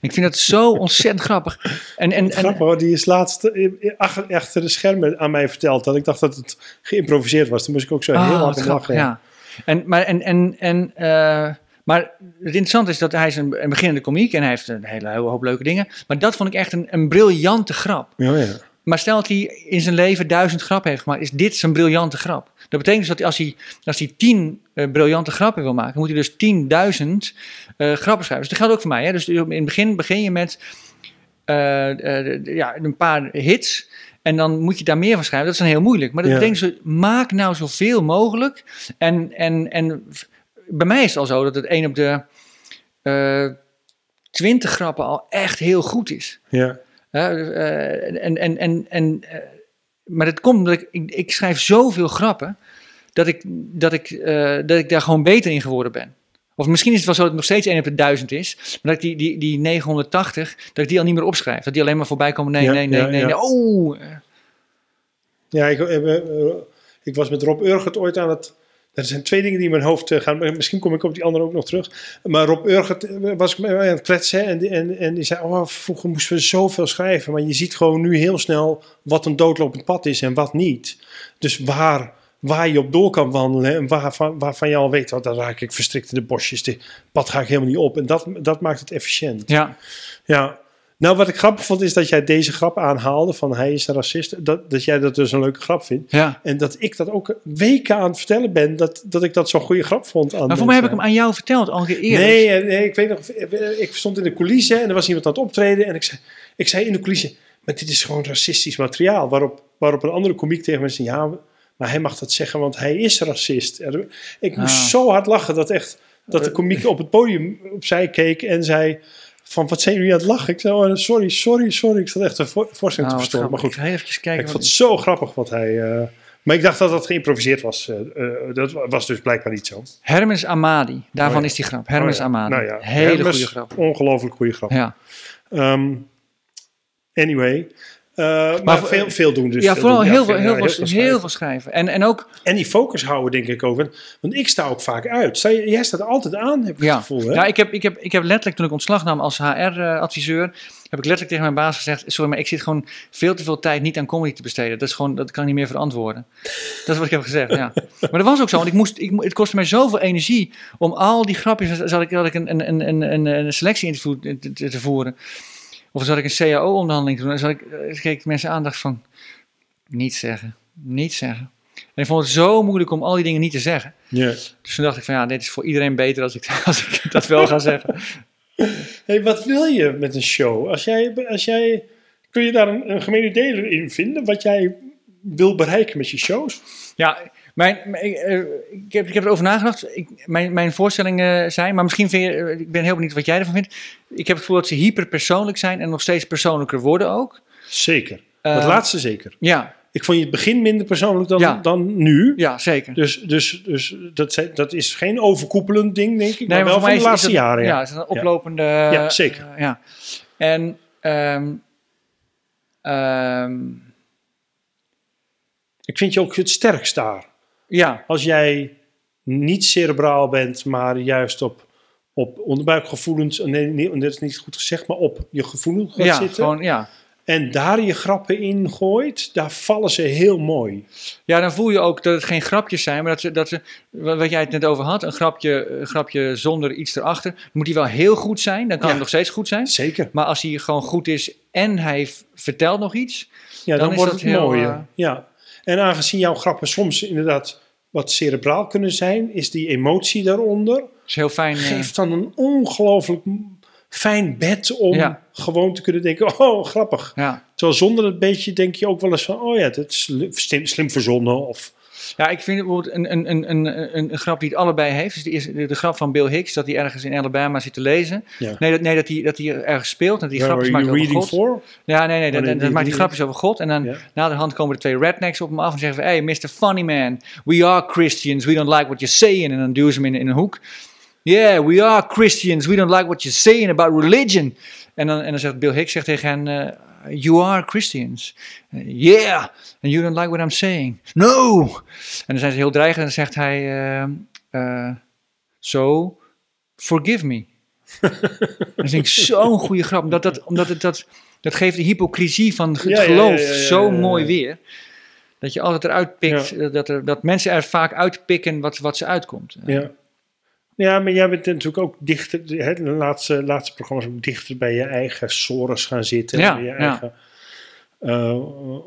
Ik vind dat zo ontzettend grappig. En, en, en, Grappig hoor, die is laatst eh, ach- achter de schermen aan mij verteld dat ik dacht dat het geïmproviseerd was. Toen moest ik ook zo Ah, heel hard lachen. ja. En, maar, en, en, en, eh, maar het interessante is dat hij is een, een beginnende komiek en hij heeft een hele, hele hoop leuke dingen. Maar dat vond ik echt een, een briljante grap. Ja, ja. Maar stel dat hij in zijn leven duizend grappen heeft gemaakt, is dit zijn briljante grap. Dat betekent dus dat als hij, als hij tien eh, briljante grappen wil maken, moet hij dus tienduizend eh grappen schrijven. Dus dat geldt ook voor mij. Hè? Dus in het begin begin je met eh, ja, een paar hits. En dan moet je daar meer van schrijven. Dat is dan heel moeilijk. Maar dat Ja. betekent dus, maak nou zoveel mogelijk. En, en, en bij mij is het al zo dat het één op de twintig grappen al echt heel goed is. ja. Eh, en, en, en, en, eh, maar dat komt omdat ik, ik, ik schrijf zoveel grappen dat ik, dat, ik, eh, dat ik daar gewoon beter in geworden ben. Of misschien is het wel zo dat het nog steeds 1 op de 1000 is, maar dat ik die, die, die 980, dat ik die al niet meer opschrijf. Dat die alleen maar voorbij komen. Nee, Ja, nee, nee, ja, nee, ja. nee. Oh, Ja, ik, ik was met Rob Urgert ooit aan het... Er zijn twee dingen die in mijn hoofd eh, gaan. Misschien kom ik op die andere ook nog terug. Maar Rob Urgert eh, was ik met mij aan het kletsen. En die, en, en die zei, oh, vroeger moesten we zoveel schrijven. Maar je ziet gewoon nu heel snel wat een doodlopend pad is en wat niet. Dus waar, waar je op door kan wandelen. En waarvan, waarvan je al weet, oh, daar raak ik verstrikt in de bosjes. Dit pad ga ik helemaal niet op. En dat, dat maakt het efficiënt. ja. Ja. Nou, wat ik grappig vond, is dat jij deze grap aanhaalde van hij is een racist. Dat, dat jij dat dus een leuke grap vindt. ja. En dat ik dat ook weken aan het vertellen ben, dat, dat ik dat zo'n goede grap vond. Aan Maar voor mij heb ik hem aan jou verteld, al eerder. Nee, eh, nee, ik weet nog, eh, ik stond in de coulissen en er was iemand aan het optreden. En ik zei, ik zei in de coulissen, maar dit is gewoon racistisch materiaal. Waarop, waarop een andere komiek tegen me zei, ja, maar hij mag dat zeggen, want hij is racist. Ik moest Ah. zo hard lachen dat echt, dat de komiek op het podium opzij keek en zei... Van wat zijn jullie aan het lachen? Ik zei, oh, sorry, sorry, sorry. Ik zat echt een vo- voorstelling te wat verstoren. Maar goed, Ik even kijken. ik vond het zo grappig wat hij... eh, maar ik dacht dat dat geïmproviseerd was. eh, eh, dat was dus blijkbaar niet zo. Hermes Amadi, daarvan Oh ja. is die grap. Hermes Oh ja. Amadi. Nou ja, Hele Hermes, goede grap. Ongelooflijk goede grap. Ja. Ehm, anyway. Eh, maar Maar veel, veel doen dus. ja, vooral doen. heel, veel, heel, ja, veel, heel, schrijven. veel schrijven. En, en ook, En die focus houden denk ik ook. Want ik sta ook vaak uit. Jij staat altijd aan, heb ik ja, het gevoel. Hè? ja ik, heb, ik, heb, ik heb letterlijk toen ik ontslag nam als HR-adviseur, heb ik letterlijk tegen mijn baas gezegd, sorry, maar ik zit gewoon veel te veel tijd niet aan comedy te besteden. Dat, is gewoon, dat kan ik niet meer verantwoorden. Dat is wat ik heb gezegd, ja. Maar dat was ook zo, want ik moest, ik, het kostte mij zoveel energie om al die grapjes, zat ik, zat ik een, een, een, een, een selectie-interview te, te, te voeren. Of zat ik een CAO-onderhandeling te doen. En zat ik, eh, keek ik mensen aan en dacht van, niet zeggen, niet zeggen. En ik vond het zo moeilijk om al die dingen niet te zeggen. Dus toen dacht ik van ja, dit is voor iedereen beter als ik, als ik dat wel ga zeggen. Hey, wat wil je met een show? Als jij, als jij, kun je daar een, een gemene deler in vinden? Wat jij wil bereiken met je shows? Ja, mijn, ik, eh, ik, heb, ik heb erover nagedacht. Ik, mijn, mijn voorstellingen zijn, maar misschien vind je, eh, ik ben heel benieuwd wat jij ervan vindt. Ik heb het gevoel dat ze hyperpersoonlijk zijn en nog steeds persoonlijker worden ook. Zeker. Eh, dat laatste zeker. Ja, Ik vond je het begin minder persoonlijk dan, Ja. dan nu. ja, zeker. Dus, dus, dus dat, dat is geen overkoepelend ding, denk ik. Nee, maar wel voor van de laatste het- jaren. Ja, Ja. het is een oplopende... Ja, zeker. eh, ja. En ehm, ehm, Ik vind je ook het sterkst daar. Ja, Als jij niet cerebraal bent, maar juist op, op onderbuikgevoelens... Nee, nee, dat is niet goed gezegd, maar op je gevoel gaat ja, zitten. gewoon, ja. En daar je grappen in gooit, daar vallen ze heel mooi. Ja, dan voel je ook dat het geen grapjes zijn, maar dat ze, dat ze wat jij het net over had, een grapje, een grapje zonder iets erachter, moet die wel heel goed zijn, dan kan Ja. het nog steeds goed zijn. Zeker. Maar als hij gewoon goed is en hij vertelt nog iets, Ja, dan, wordt het heel, mooier. eh, Ja. En aangezien jouw grappen soms inderdaad wat cerebraal kunnen zijn, is die emotie daaronder. is heel fijn. eh, Geeft dan een ongelooflijk fijn bed om Ja. gewoon te kunnen denken, oh grappig. ja. Terwijl zonder dat beetje denk je ook wel eens van, oh ja, dat is slim, slim verzonnen. Of, ja, ik vind bijvoorbeeld een, een, een, een, een, een grap die het allebei heeft. Dus de, eerste- de, de grap van Bill Hicks, dat hij ergens in Alabama zit te lezen. Ja. Nee, dat, nee, dat hij, dat hij ergens speelt. Where grapjes are maakt over reading God. for? Ja, nee, nee, dat, Oh, dat die- maakt hij die- grapjes over God. En dan Ja. na de hand komen de twee rednecks op hem af en zeggen van... Hey, Mr. Funny Man, we are Christians, we don't like what you're saying. En dan duwen ze hem in, in een hoek. Yeah, we are Christians, we don't like what you're saying about religion. En dan, en dan zegt Bill Hicks zegt tegen hen... eh, you are Christians. Yeah, and you don't like what I'm saying. No! En dan zijn ze heel dreigend en dan zegt hij... eh, eh, so, forgive me. dat vind ik zo'n goede grap. Omdat, dat, omdat het dat, dat geeft de hypocrisie van het Ja, geloof ja, ja, zo mooi weer. Dat je altijd eruit pikt, dat, er, dat mensen er vaak uitpikken wat, wat ze uitkomt. Ja. Ja, maar jij bent natuurlijk ook dichter, hè, de laatste, laatste programma's ook dichter bij je eigen sores gaan zitten. Ja, bij je eigen, eh,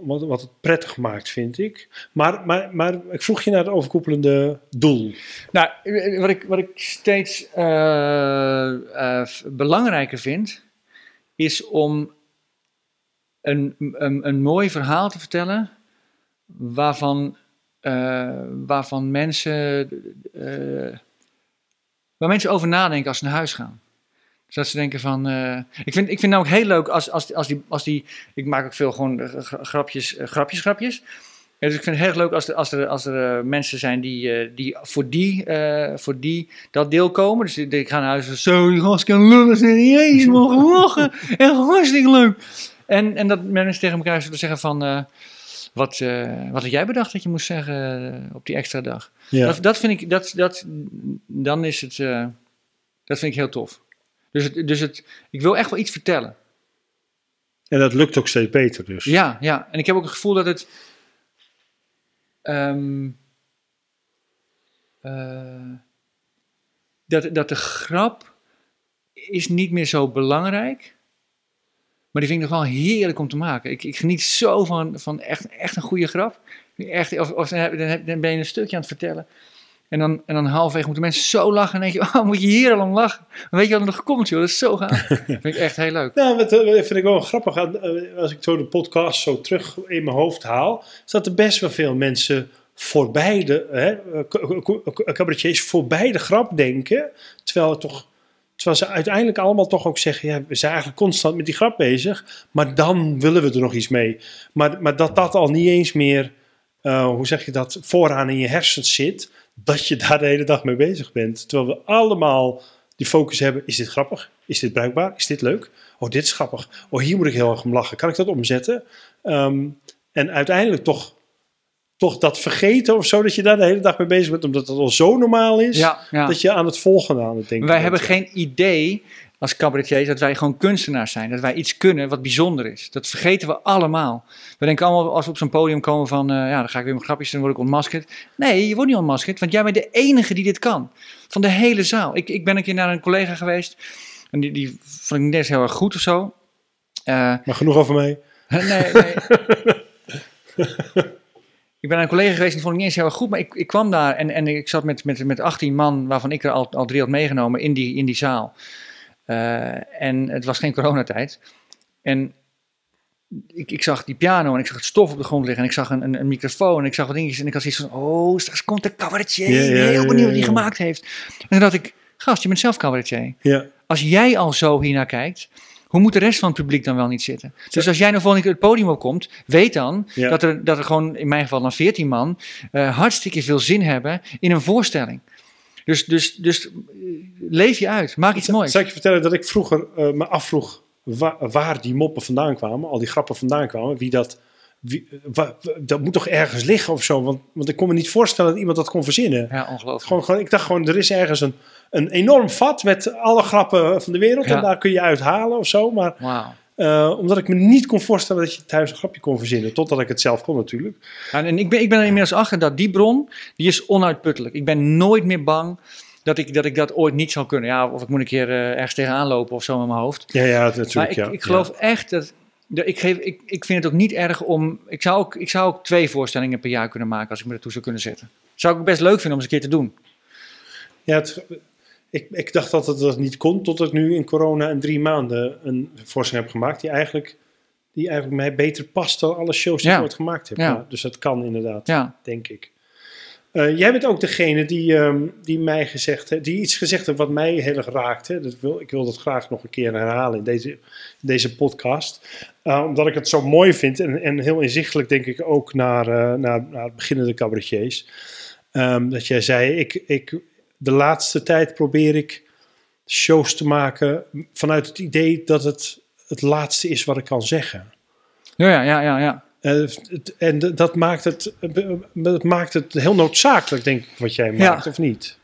wat, wat het prettig maakt, vind ik. Maar, maar, maar ik vroeg je naar het overkoepelende doel. Nou, wat ik, wat ik steeds eh, eh, belangrijker vind, is om een, een, een mooi verhaal te vertellen waarvan, waarvan mensen, waar mensen over nadenken als ze naar huis gaan. Dus dat ze denken van. eh, ik, vind, ik vind nou ook heel leuk als, als, als, die, als die. Ik maak ook veel gewoon eh, grapjes, eh, grapjes, grapjes. Ja, dus ik vind het heel leuk als er, als er, als er mensen zijn die, die voor, die, voor die dat deel komen. Dus die gaan naar huis en zo, die gast kan lullen. Serieus, mogen lachen. Echt hartstikke leuk. En, en dat mensen tegen elkaar zullen zeggen van... wat, eh, wat had jij bedacht dat je moest zeggen eh, op die extra dag? Ja. Dat, dat vind ik, dat, dat, dan is het, eh, dat vind ik heel tof. Dus, het, dus het, ik wil echt wel iets vertellen. En dat lukt ook steeds beter dus. Ja, ja. En ik heb ook het gevoel dat het. ehm, eh, dat, dat de grap is niet meer zo belangrijk. Maar die vind ik nog wel heerlijk om te maken. Ik, ik geniet zo van, van echt, echt een goede grap. Echt, of, of dan, ben je een stukje aan het vertellen. En dan, en dan halverwege moeten mensen zo lachen. En denk je, oh, moet je hier al om lachen? Dan weet je wat er nog komt, joh. Dat is zo gaaf. dat vind ik echt heel leuk. Nou, wat, eh, vind ik wel grappig. eh, Als ik zo de podcast zo terug in mijn hoofd haal, is dat er best wel veel mensen voorbij de, hè, eh, ca- ca- ca- cabaretiers voorbij de grap denken. Terwijl, het toch, terwijl ze uiteindelijk allemaal toch ook zeggen, ja, we zijn eigenlijk constant met die grap bezig. Maar dan willen we er nog iets mee. Maar, maar dat dat al niet eens meer, eh, hoe zeg je dat, vooraan in je hersens zit. Dat je daar de hele dag mee bezig bent. Terwijl we allemaal die focus hebben. Is dit grappig? Is dit bruikbaar? Is dit leuk? Oh, dit is grappig. Oh, hier moet ik heel erg om lachen. Kan ik dat omzetten? Ehm, en uiteindelijk toch, toch dat vergeten of zo, dat je daar de hele dag mee bezig bent, omdat het al zo normaal is, Ja, ja. dat je aan het volgende aan het denken Wij hebben geen idee als cabaretiers dat wij gewoon kunstenaars zijn. Dat wij iets kunnen wat bijzonder is. Dat vergeten we allemaal. We denken allemaal als we op zo'n podium komen van... eh, ja, dan ga ik weer mijn grapjes doen, dan word ik ontmaskerd. Nee, je wordt niet ontmaskerd, want jij bent de enige die dit kan. Van de hele zaal. Ik, ik ben een keer naar een collega geweest. En die, die vond ik eens heel erg goed of zo. Eh, Maar genoeg over mij. Nee, nee. ik ben een collega geweest en die vond ik niet eens heel erg goed. Maar ik, ik kwam daar en, en ik zat met, met, met 18 man, waarvan ik er al, al drie had meegenomen, in die, in die zaal. Eh, en het was geen coronatijd. En ik, ik zag die piano en ik zag het stof op de grond liggen. En ik zag een, een, een microfoon en ik zag wat dingetjes. En ik had zoiets van, oh, straks komt de cabaretier. Heel benieuwd wat ja. hij gemaakt heeft. En toen dacht ik, gast, je bent zelf cabaretier. Ja. Als jij al zo hiernaar kijkt, hoe moet de rest van het publiek dan wel niet zitten? Dus als jij nou volgende keer het podium opkomt, weet dan Ja. dat, er, dat er gewoon, in mijn geval dan 14 man, eh, hartstikke veel zin hebben in een voorstelling. Dus, dus, dus eh, leef je uit, maak iets moois. Zal ik je vertellen dat ik vroeger eh, me afvroeg wa- waar die moppen vandaan kwamen, al die grappen vandaan kwamen, wie dat... Wie, wa- wa- dat moet toch ergens liggen of zo? Want, want ik kon me niet voorstellen dat iemand dat kon verzinnen. Ja, ongelooflijk. Gewoon, gewoon, ik dacht gewoon, er is ergens een, een enorm vat met alle grappen van de wereld. Ja. En daar kun je uithalen of zo. Maar eh, omdat ik me niet kon voorstellen dat je thuis een grapje kon verzinnen. Totdat ik het zelf kon natuurlijk. Ja, en ik ben, ik ben er inmiddels achter dat die bron, die is onuitputtelijk. Ik ben nooit meer bang dat ik dat, ik dat ooit niet zal kunnen. Ja, of ik moet een keer eh, ergens tegenaan lopen of zo met mijn hoofd. Ja, ja, natuurlijk. Maar ik, ja. ik geloof echt dat. Ik, geef, ik, ik vind het ook niet erg om. Ik zou ook, ik zou ook twee voorstellingen per jaar kunnen maken als ik me ertoe zou kunnen zetten. Zou ik best leuk vinden om eens een keer te doen. Ja, het, ik, ik dacht dat het dat niet kon, tot ik nu in corona in drie maanden een voorstelling heb gemaakt die eigenlijk, die eigenlijk mij beter past dan alle shows die Ja. ik ooit gemaakt heb. Ja. Dus dat kan inderdaad, Ja. denk ik. Eh, jij bent ook degene die, ehm, die mij gezegd heeft, die iets gezegd heeft wat mij heel erg raakte. Dat wil, ik wil dat graag nog een keer herhalen in deze, in deze podcast. Eh, omdat ik het zo mooi vind en, en heel inzichtelijk denk ik ook naar, eh, naar, naar beginnende cabaretiers. Ehm, dat jij zei, ik, ik, de laatste tijd probeer ik shows te maken vanuit het idee dat het het laatste is wat ik kan zeggen. Ja, ja, ja, ja. ja. Eh, en dat maakt het, dat maakt het heel noodzakelijk, denk ik, wat jij Ja. maakt, of niet?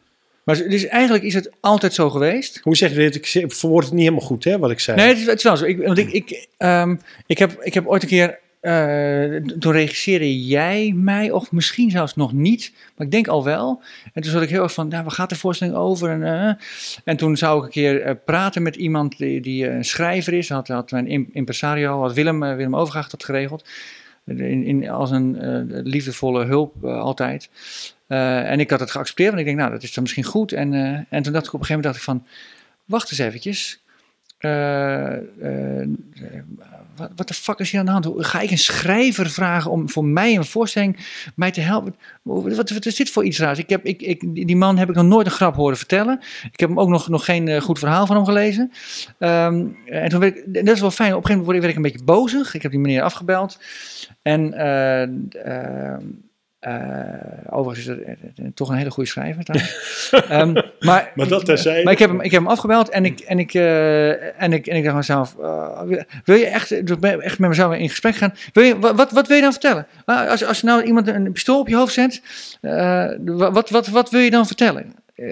Maar dus eigenlijk is het altijd zo geweest. Hoe zeg je dit? Ik verwoord het niet helemaal goed, hè, wat ik zei. Nee, het is, het is wel zo. Ik, want ik, ik, ehm, ik, heb, ik heb ooit een keer, eh, toen regisseerde jij mij, of misschien zelfs nog niet, maar ik denk al wel. En toen zat ik heel erg van, nou, waar gaat de voorstelling over? En, eh, en toen zou ik een keer eh, praten met iemand die, die een schrijver is. Had, had mijn im- impresario, had Willem, Willem Overgaag dat geregeld. In, in, als een liefdevolle hulp altijd. Eh, en ik had het geaccepteerd, want ik denk, nou, dat is dan misschien goed. En, eh, en toen dacht ik op een gegeven moment, dacht ik van, wacht eens eventjes. Eh, wat, de fuck is hier aan de hand? Hoe- Ga ik een schrijver vragen om voor mij een voorstelling mij te helpen? Wat, is dit voor iets raars? Ik heb, ik, ik, die man heb ik nog nooit een grap horen vertellen. Ik heb hem ook nog, nog geen goed verhaal van hem gelezen. Ehm, en toen werd ik, dat is wel fijn. Op een gegeven moment werd ik een beetje bozig. Ik heb die meneer afgebeld. En eh, eh, eh, overigens is het eh, toch een hele goede schrijver. trouwens. Ehm, maar, Maar dat terzijde. maar ik heb hem, ik heb hem afgebeld en ik, en ik, eh, en ik, en ik dacht mezelf, eh, wil je echt, echt met mezelf in gesprek gaan? Wil je, wat, wat, wil je dan vertellen? Ah, Als, als nou iemand een pistool op je hoofd zet, eh, wat, wat, wat wil je dan vertellen? Eh,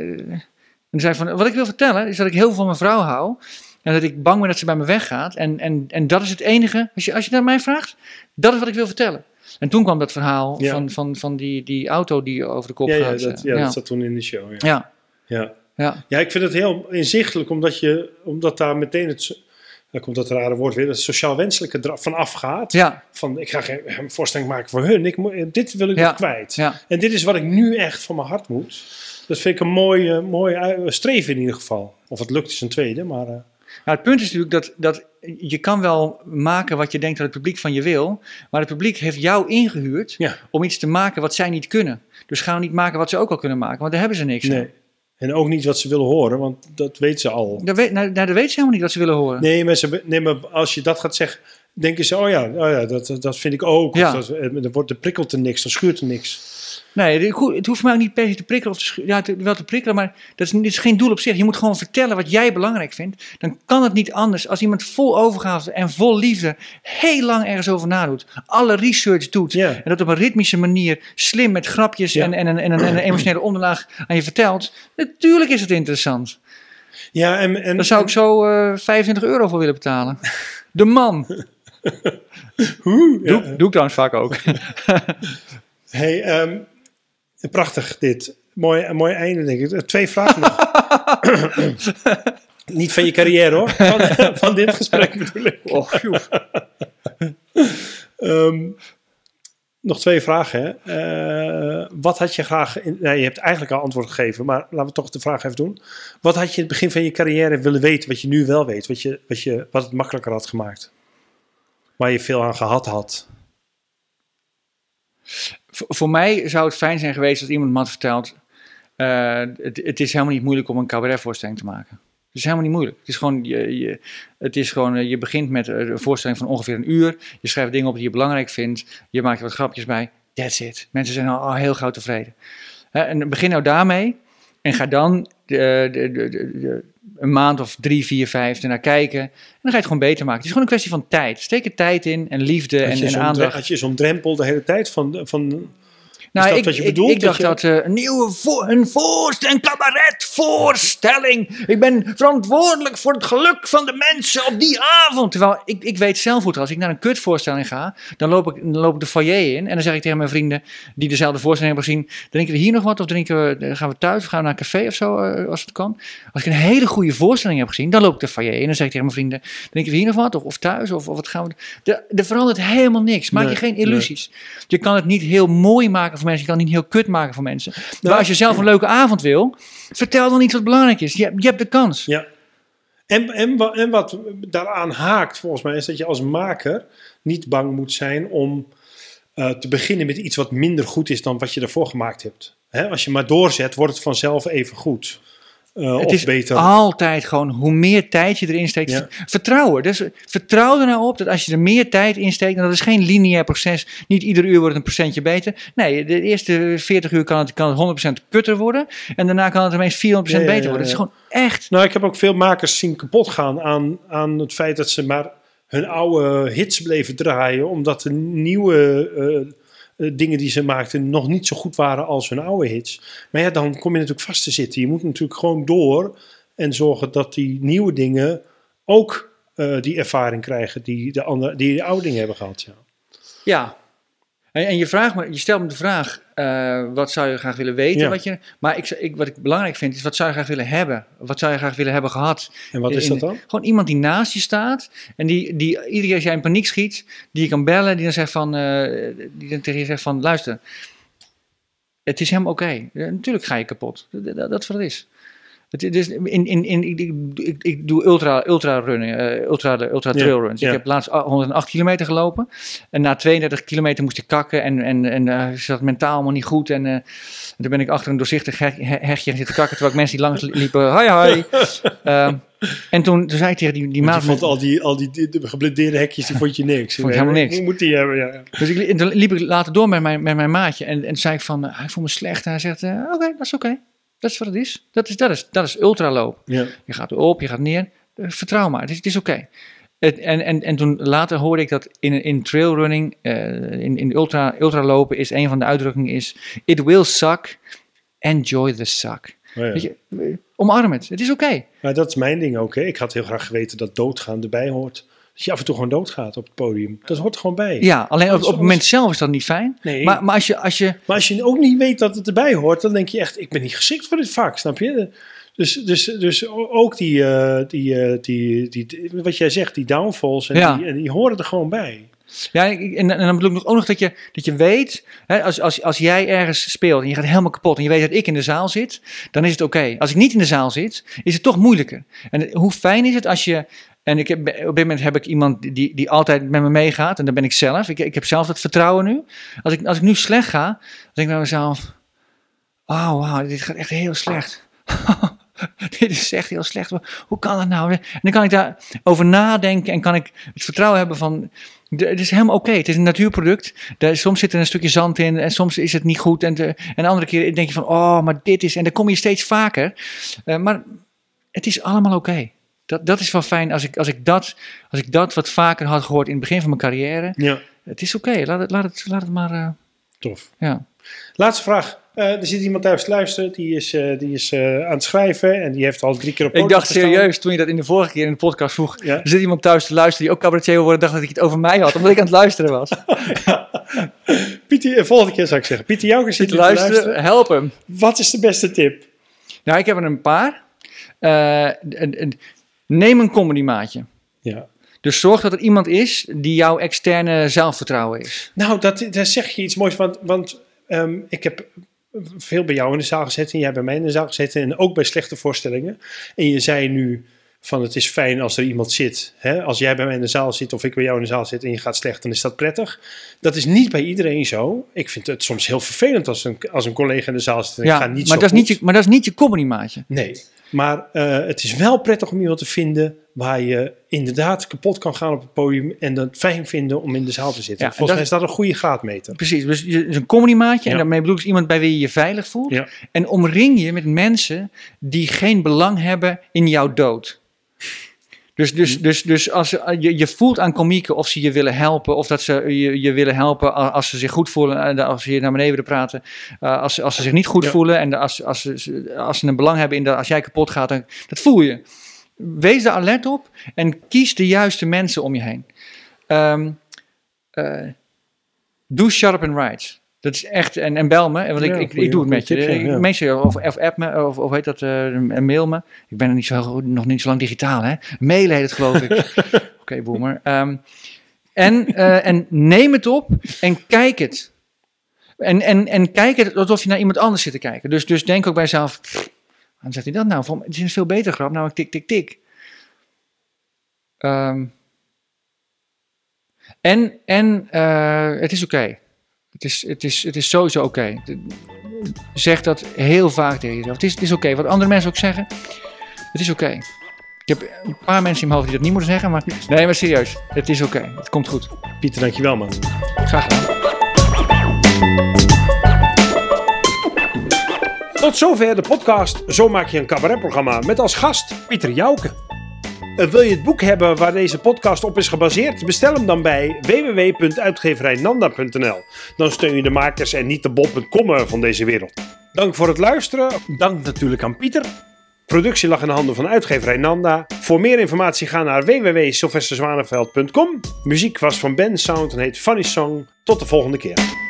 en zei van, wat ik wil vertellen is dat ik heel veel van mijn vrouw hou. En dat ik bang ben dat ze bij me weggaat. En, en, en dat is het enige, als je, als je naar mij vraagt, dat is wat ik wil vertellen. En toen kwam dat verhaal Ja. van, van, van die, die auto die over de kop ja, ja, gaat. dat, eh, ja, ja. dat zat toen in de show. Ja. ja, Ja. ja. Ik vind het heel inzichtelijk, omdat, je, omdat daar meteen het, daar komt dat rare woord weer, het sociaal wenselijke van afgaat. ja, Van, ik ga geen een voorstelling maken voor hun, ik, dit wil ik Ja. kwijt. ja. En dit is wat ik nu echt van mijn hart moet. Dat vind ik een mooi, mooi eh, streven in ieder geval. Of het lukt is een tweede, maar... eh, Nou, het punt is natuurlijk dat, dat je kan wel maken wat je denkt dat het publiek van je wil, maar het publiek heeft jou ingehuurd ja, om iets te maken wat zij niet kunnen. Dus gaan we niet maken wat ze ook al kunnen maken, want daar hebben ze niks aan. nee. En ook niet wat ze willen horen, want dat weten ze al. Dat weet, nou, nou, dat weten ze helemaal niet wat ze willen horen. Nee, maar, ze, nee, maar als je dat gaat zeggen, denken ze, oh ja, oh ja dat, dat vind ik ook. Ja. Of dat, eh, er, wordt, prikkelt er niks, er schuurt er niks. Nee, het ho- het hoeft mij ook niet per se te prikkelen. Of te, ja, wel te prikkelen, maar dat is, geen doel op zich. Je moet gewoon vertellen wat jij belangrijk vindt. Dan kan het niet anders als iemand vol overgave en vol liefde heel lang ergens over nadoet. Alle research doet. En dat op een ritmische manier slim met grapjes en, en, een- en, een- en een emotionele onderlaag aan je vertelt. Natuurlijk is het interessant. Ja, en, en, Daar zou ik zo eh 25 euro voor willen betalen. De man. Hoe? Ja. Doe, ik trouwens vaak ook. Hey, ehm, prachtig dit. Mooi, een mooi einde, denk ik. Eh, Twee vragen nog. Niet van je carrière, hoor. Van, van dit gesprek bedoel ik. Oh. Ehm, nog twee vragen. Hè. Eh, wat had je graag... In, nou, je hebt eigenlijk al antwoord gegeven, maar laten we toch de vraag even doen. Wat had je in het begin van je carrière willen weten, wat je nu wel weet? Wat, je, wat, je, wat het makkelijker had gemaakt? Waar je veel aan gehad had? Voor, mij zou het fijn zijn geweest als iemand me had verteld. eh, het, is helemaal niet moeilijk om een cabaretvoorstelling te maken. Het is helemaal niet moeilijk. Het is gewoon, je, je, het is gewoon eh, je begint met eh, een voorstelling van ongeveer een uur. Je schrijft dingen op die je belangrijk vindt. Je maakt er wat grapjes bij. That's it. Mensen zijn al, al heel gauw tevreden. En begin nou daarmee. En ga dan de, de, de, de- een maand of drie, vier, vijf ernaar kijken. En dan ga je het gewoon beter maken. Het is gewoon een kwestie van tijd. Steek er tijd in en liefde en, en aandacht. had je zo'n drempel de hele tijd van... van Nou, dat ik, wat je ik- bedoelt, Ik, dacht dat eh, een nieuwe vo een voorstelling, een cabaretvoorstelling. Ik ben verantwoordelijk voor het geluk van de mensen op die avond. Terwijl ik, ik weet zelf hoe het. Als ik naar een kutvoorstelling ga, dan loop, ik, dan loop ik de foyer in. En dan zeg ik tegen mijn vrienden die dezelfde voorstelling hebben gezien. Drinken we hier nog wat? Of drinken we, eh, gaan we thuis? Of gaan we naar een café of zo, eh, als het kan? Als ik een hele goede voorstelling heb gezien, dan loop ik de foyer in. En dan zeg ik tegen mijn vrienden, drinken we hier nog wat? Of, of thuis? Of, of wat gaan we... Er, er verandert helemaal niks. Maak Nee, je geen nee. illusies. Je kan het niet heel mooi maken voor mensen, je kan het niet heel kut maken voor mensen. Maar Nou, als je zelf een leuke avond wil, vertel dan iets wat belangrijk is. Je, hebt- je hebt de kans. Ja. En, en, en wat daaraan haakt, volgens mij, is dat je als maker niet bang moet zijn om eh, te beginnen met iets wat minder goed is dan wat je ervoor gemaakt hebt. Als je maar doorzet, wordt het vanzelf even goed. Eh, Het of is beter. altijd gewoon hoe meer tijd je erin steekt. Ja. Vertrouwen. Dus vertrouw er nou op dat als je er meer tijd in steekt, en dat is geen lineair proces. Niet ieder uur wordt het een procentje beter. Nee, de eerste 40 uur kan het, kan het 100% kutter worden. En daarna kan het ineens 400% Ja, ja, beter worden. Het is gewoon echt. Nou, ik heb ook veel makers zien kapot gaan aan, aan het feit dat ze maar hun oude hits bleven draaien, omdat de nieuwe eh, eh, dingen die ze maakten nog niet zo goed waren als hun oude hits. Maar ja, dan kom je natuurlijk vast te zitten. Je moet natuurlijk gewoon door en zorgen dat die nieuwe dingen ook eh, die ervaring krijgen die de, andere, die de oude dingen hebben gehad. Ja. Ja. En, en je, vraagt me, je stelt me de vraag, eh, wat zou je graag willen weten? Ja. Wat je, maar ik, ik, wat ik belangrijk vind, is wat zou je graag willen hebben? Wat zou je graag willen hebben gehad? En wat is In- dat dan? Gewoon iemand die naast je staat en die, die iedere keer als jij in paniek schiet, die je kan bellen, die dan zegt van, eh, die dan tegen je zegt van, luister, het is helemaal oké. Ja, natuurlijk ga je kapot. Dat, dat, dat is wat het is. Het, is in, in, in, ik, ik, doe ultra, ultra running, eh, ultra, ultra trail runs. ja. Ik heb laatst 108 kilometer gelopen. En na 32 kilometer moest ik kakken en, en, en eh, zat mentaal allemaal niet goed. En eh, toen ben ik achter een doorzichtig heg- he- hegje gaan zitten kakken, terwijl ik mensen die langs li- liepen, hoi hoi. Ehm, en toen, toen zei ik tegen die, die maat... vond al die, al die, die- de geblindeerde hekjes, die vond je niks. Vond helemaal niks. Moet die hebben? Ja. Dus ik, liep ik later door met mijn, met mijn maatje. En, en toen zei ik van, eh, ik voel me slecht. En hij zegt, oké, dat is oké. Dat is wat het is. Dat is, dat is, dat is ultraloop. Ja. Je gaat erop, je gaat neer. Eh, vertrouw maar, het is, is oké. Het- En, en, en toen later hoorde ik dat in, in trailrunning, eh, in, in ultra, ultralopen, is een van de uitdrukkingen is... It will suck, enjoy the suck. Oh ja. Weet je, eh, omarm het, het is oké. Maar dat is mijn ding ook. Hè. Ik had heel graag geweten dat doodgaan erbij hoort. Dat je af en toe gewoon doodgaat op het podium. Dat hoort er gewoon bij. Ja, alleen op, het moment zelf is dat niet fijn. Nee. Maar, maar als je, als je Maar als je ook niet weet dat het erbij hoort, dan denk je echt, ik ben niet geschikt voor dit vak, snap je? Dus, dus, dus ook die, eh, die, eh, die, die, die- wat jij zegt, die downfalls, en Ja. die, die horen er gewoon bij. Ja, en, en dan bedoel ik nog- ook nog dat je, dat je weet, hè, als, als, als jij ergens speelt en je gaat helemaal kapot en je weet dat ik in de zaal zit, dan is het oké. Als ik niet in de zaal zit, is het toch moeilijker. En hoe fijn is het als je, en ik op dit moment heb ik iemand die, die altijd met me meegaat en dat ben ik zelf. Ik, ik heb zelf dat vertrouwen nu. Als ik, als ik nu slecht ga, dan denk ik bij mezelf, oh wauw, dit gaat echt heel slecht. dit is echt heel slecht. Hoe kan dat nou? En dan kan ik daarover nadenken en kan ik het vertrouwen hebben van, het is helemaal oké. Het is een natuurproduct. Soms zit er een stukje zand in en soms is het niet goed. En, de, en de andere keer denk je van, oh, maar dit is... En dan kom je steeds vaker. Eh, maar het is allemaal oké. Dat, dat is wel fijn als ik, als, ik dat, als ik dat wat vaker had gehoord in het begin van mijn carrière. Ja, Het is oké, laat, het, laat, het, laat het maar... eh, tof. ja. Laatste vraag. Eh, er zit iemand thuis te luisteren, die is, eh, die is aan het schrijven en die heeft al drie keer op Ik dacht gestaan. serieus, toen je dat in de vorige keer in de podcast vroeg... Ja. Er zit iemand thuis te luisteren die ook cabaretier wil worden... dacht dat ik het over mij had, omdat ik aan het luisteren was. Pieter, volgende keer zou ik zeggen. Pieter Joukers zit Te hier te luisteren, luisteren. help hem. Wat is de beste tip? Nou, ik heb er een paar. Een- een- neem een comedymaatje. Ja. Dus zorg dat er iemand is die jouw externe zelfvertrouwen is. Nou, dat, daar zeg je iets moois. Want, want ehm, ik heb veel bij jou in de zaal gezeten. En jij bij mij in de zaal gezeten. En ook bij slechte voorstellingen. En je zei nu van het is fijn als er iemand zit. Hè? Als jij bij mij in de zaal zit of ik bij jou in de zaal zit en je gaat slecht, dan is dat prettig. Dat is niet bij iedereen zo. Ik vind het soms heel vervelend als een, als een collega in de zaal zit en ik ga niet maar, zo dat is niet je, maar dat is niet je comedymaatje. Nee, maar eh, het is wel prettig om iemand te vinden waar je inderdaad kapot kan gaan op het podium en dat fijn vinden om in de zaal te zitten. Ja, Volgens mij is dat een goede graadmeter. Precies, dus je is een comedymaatje. En daarmee bedoel ik dus iemand bij wie je je veilig voelt. Ja. En omring je met mensen die geen belang hebben in jouw dood. Dus, dus, Hm. dus, dus als je, je voelt aan komieken of ze je willen helpen, of dat ze je, je willen helpen als ze zich goed voelen, en als ze je naar beneden willen praten, eh, als, ze- als ze zich niet goed Ja. voelen en als, als, ze, als ze een belang hebben in dat als jij kapot gaat, dan, dat voel je. Wees daar alert op en kies de juiste mensen om je heen. Ehm, eh, doe sharp and right. Dat is echt, en, en bel me, want ik, Ja, ik, goeie- ik doe het met je. ja. Mensen, of, of app me, of, of heet dat, en mail me. Ik ben er niet zo, nog niet zo lang digitaal, hè. Mailen heet het, geloof ik. Oké, boomer. Ehm, en, eh, en neem het op en kijk het. En, en, en kijken alsof je naar iemand anders zit te kijken. Dus, dus denk ook bij jezelf, "Pff, waarom zegt hij dat nou? Het is een veel beter grap, nou tik, tik, tik. Ehm, en en eh, het is oké. Het, is, het, is, het is sowieso oké. Zeg dat heel vaak tegen jezelf. Het is, het is oké. Wat andere mensen ook zeggen, het is oké. Ik heb een paar mensen in mijn hoofd die dat niet moeten zeggen, maar nee, maar serieus. Het is oké. Het komt goed. Pieter, dankjewel man. Graag gedaan. Tot zover de podcast Zo maak je een cabaretprogramma met als gast Pieter Jouke. Eh, Wil je het boek hebben waar deze podcast op is gebaseerd? Bestel hem dan bij www.uitgeverijnanda.nl. Dan steun je de makers en niet de bol.com van deze wereld. Dank voor het luisteren. Dank natuurlijk aan Pieter. Productie lag in de handen van uitgeverij Nanda. Voor meer informatie ga naar www.sylvesterzwaneveld.com. Muziek was van Ben Sound en heet Funny Song. Tot de volgende keer.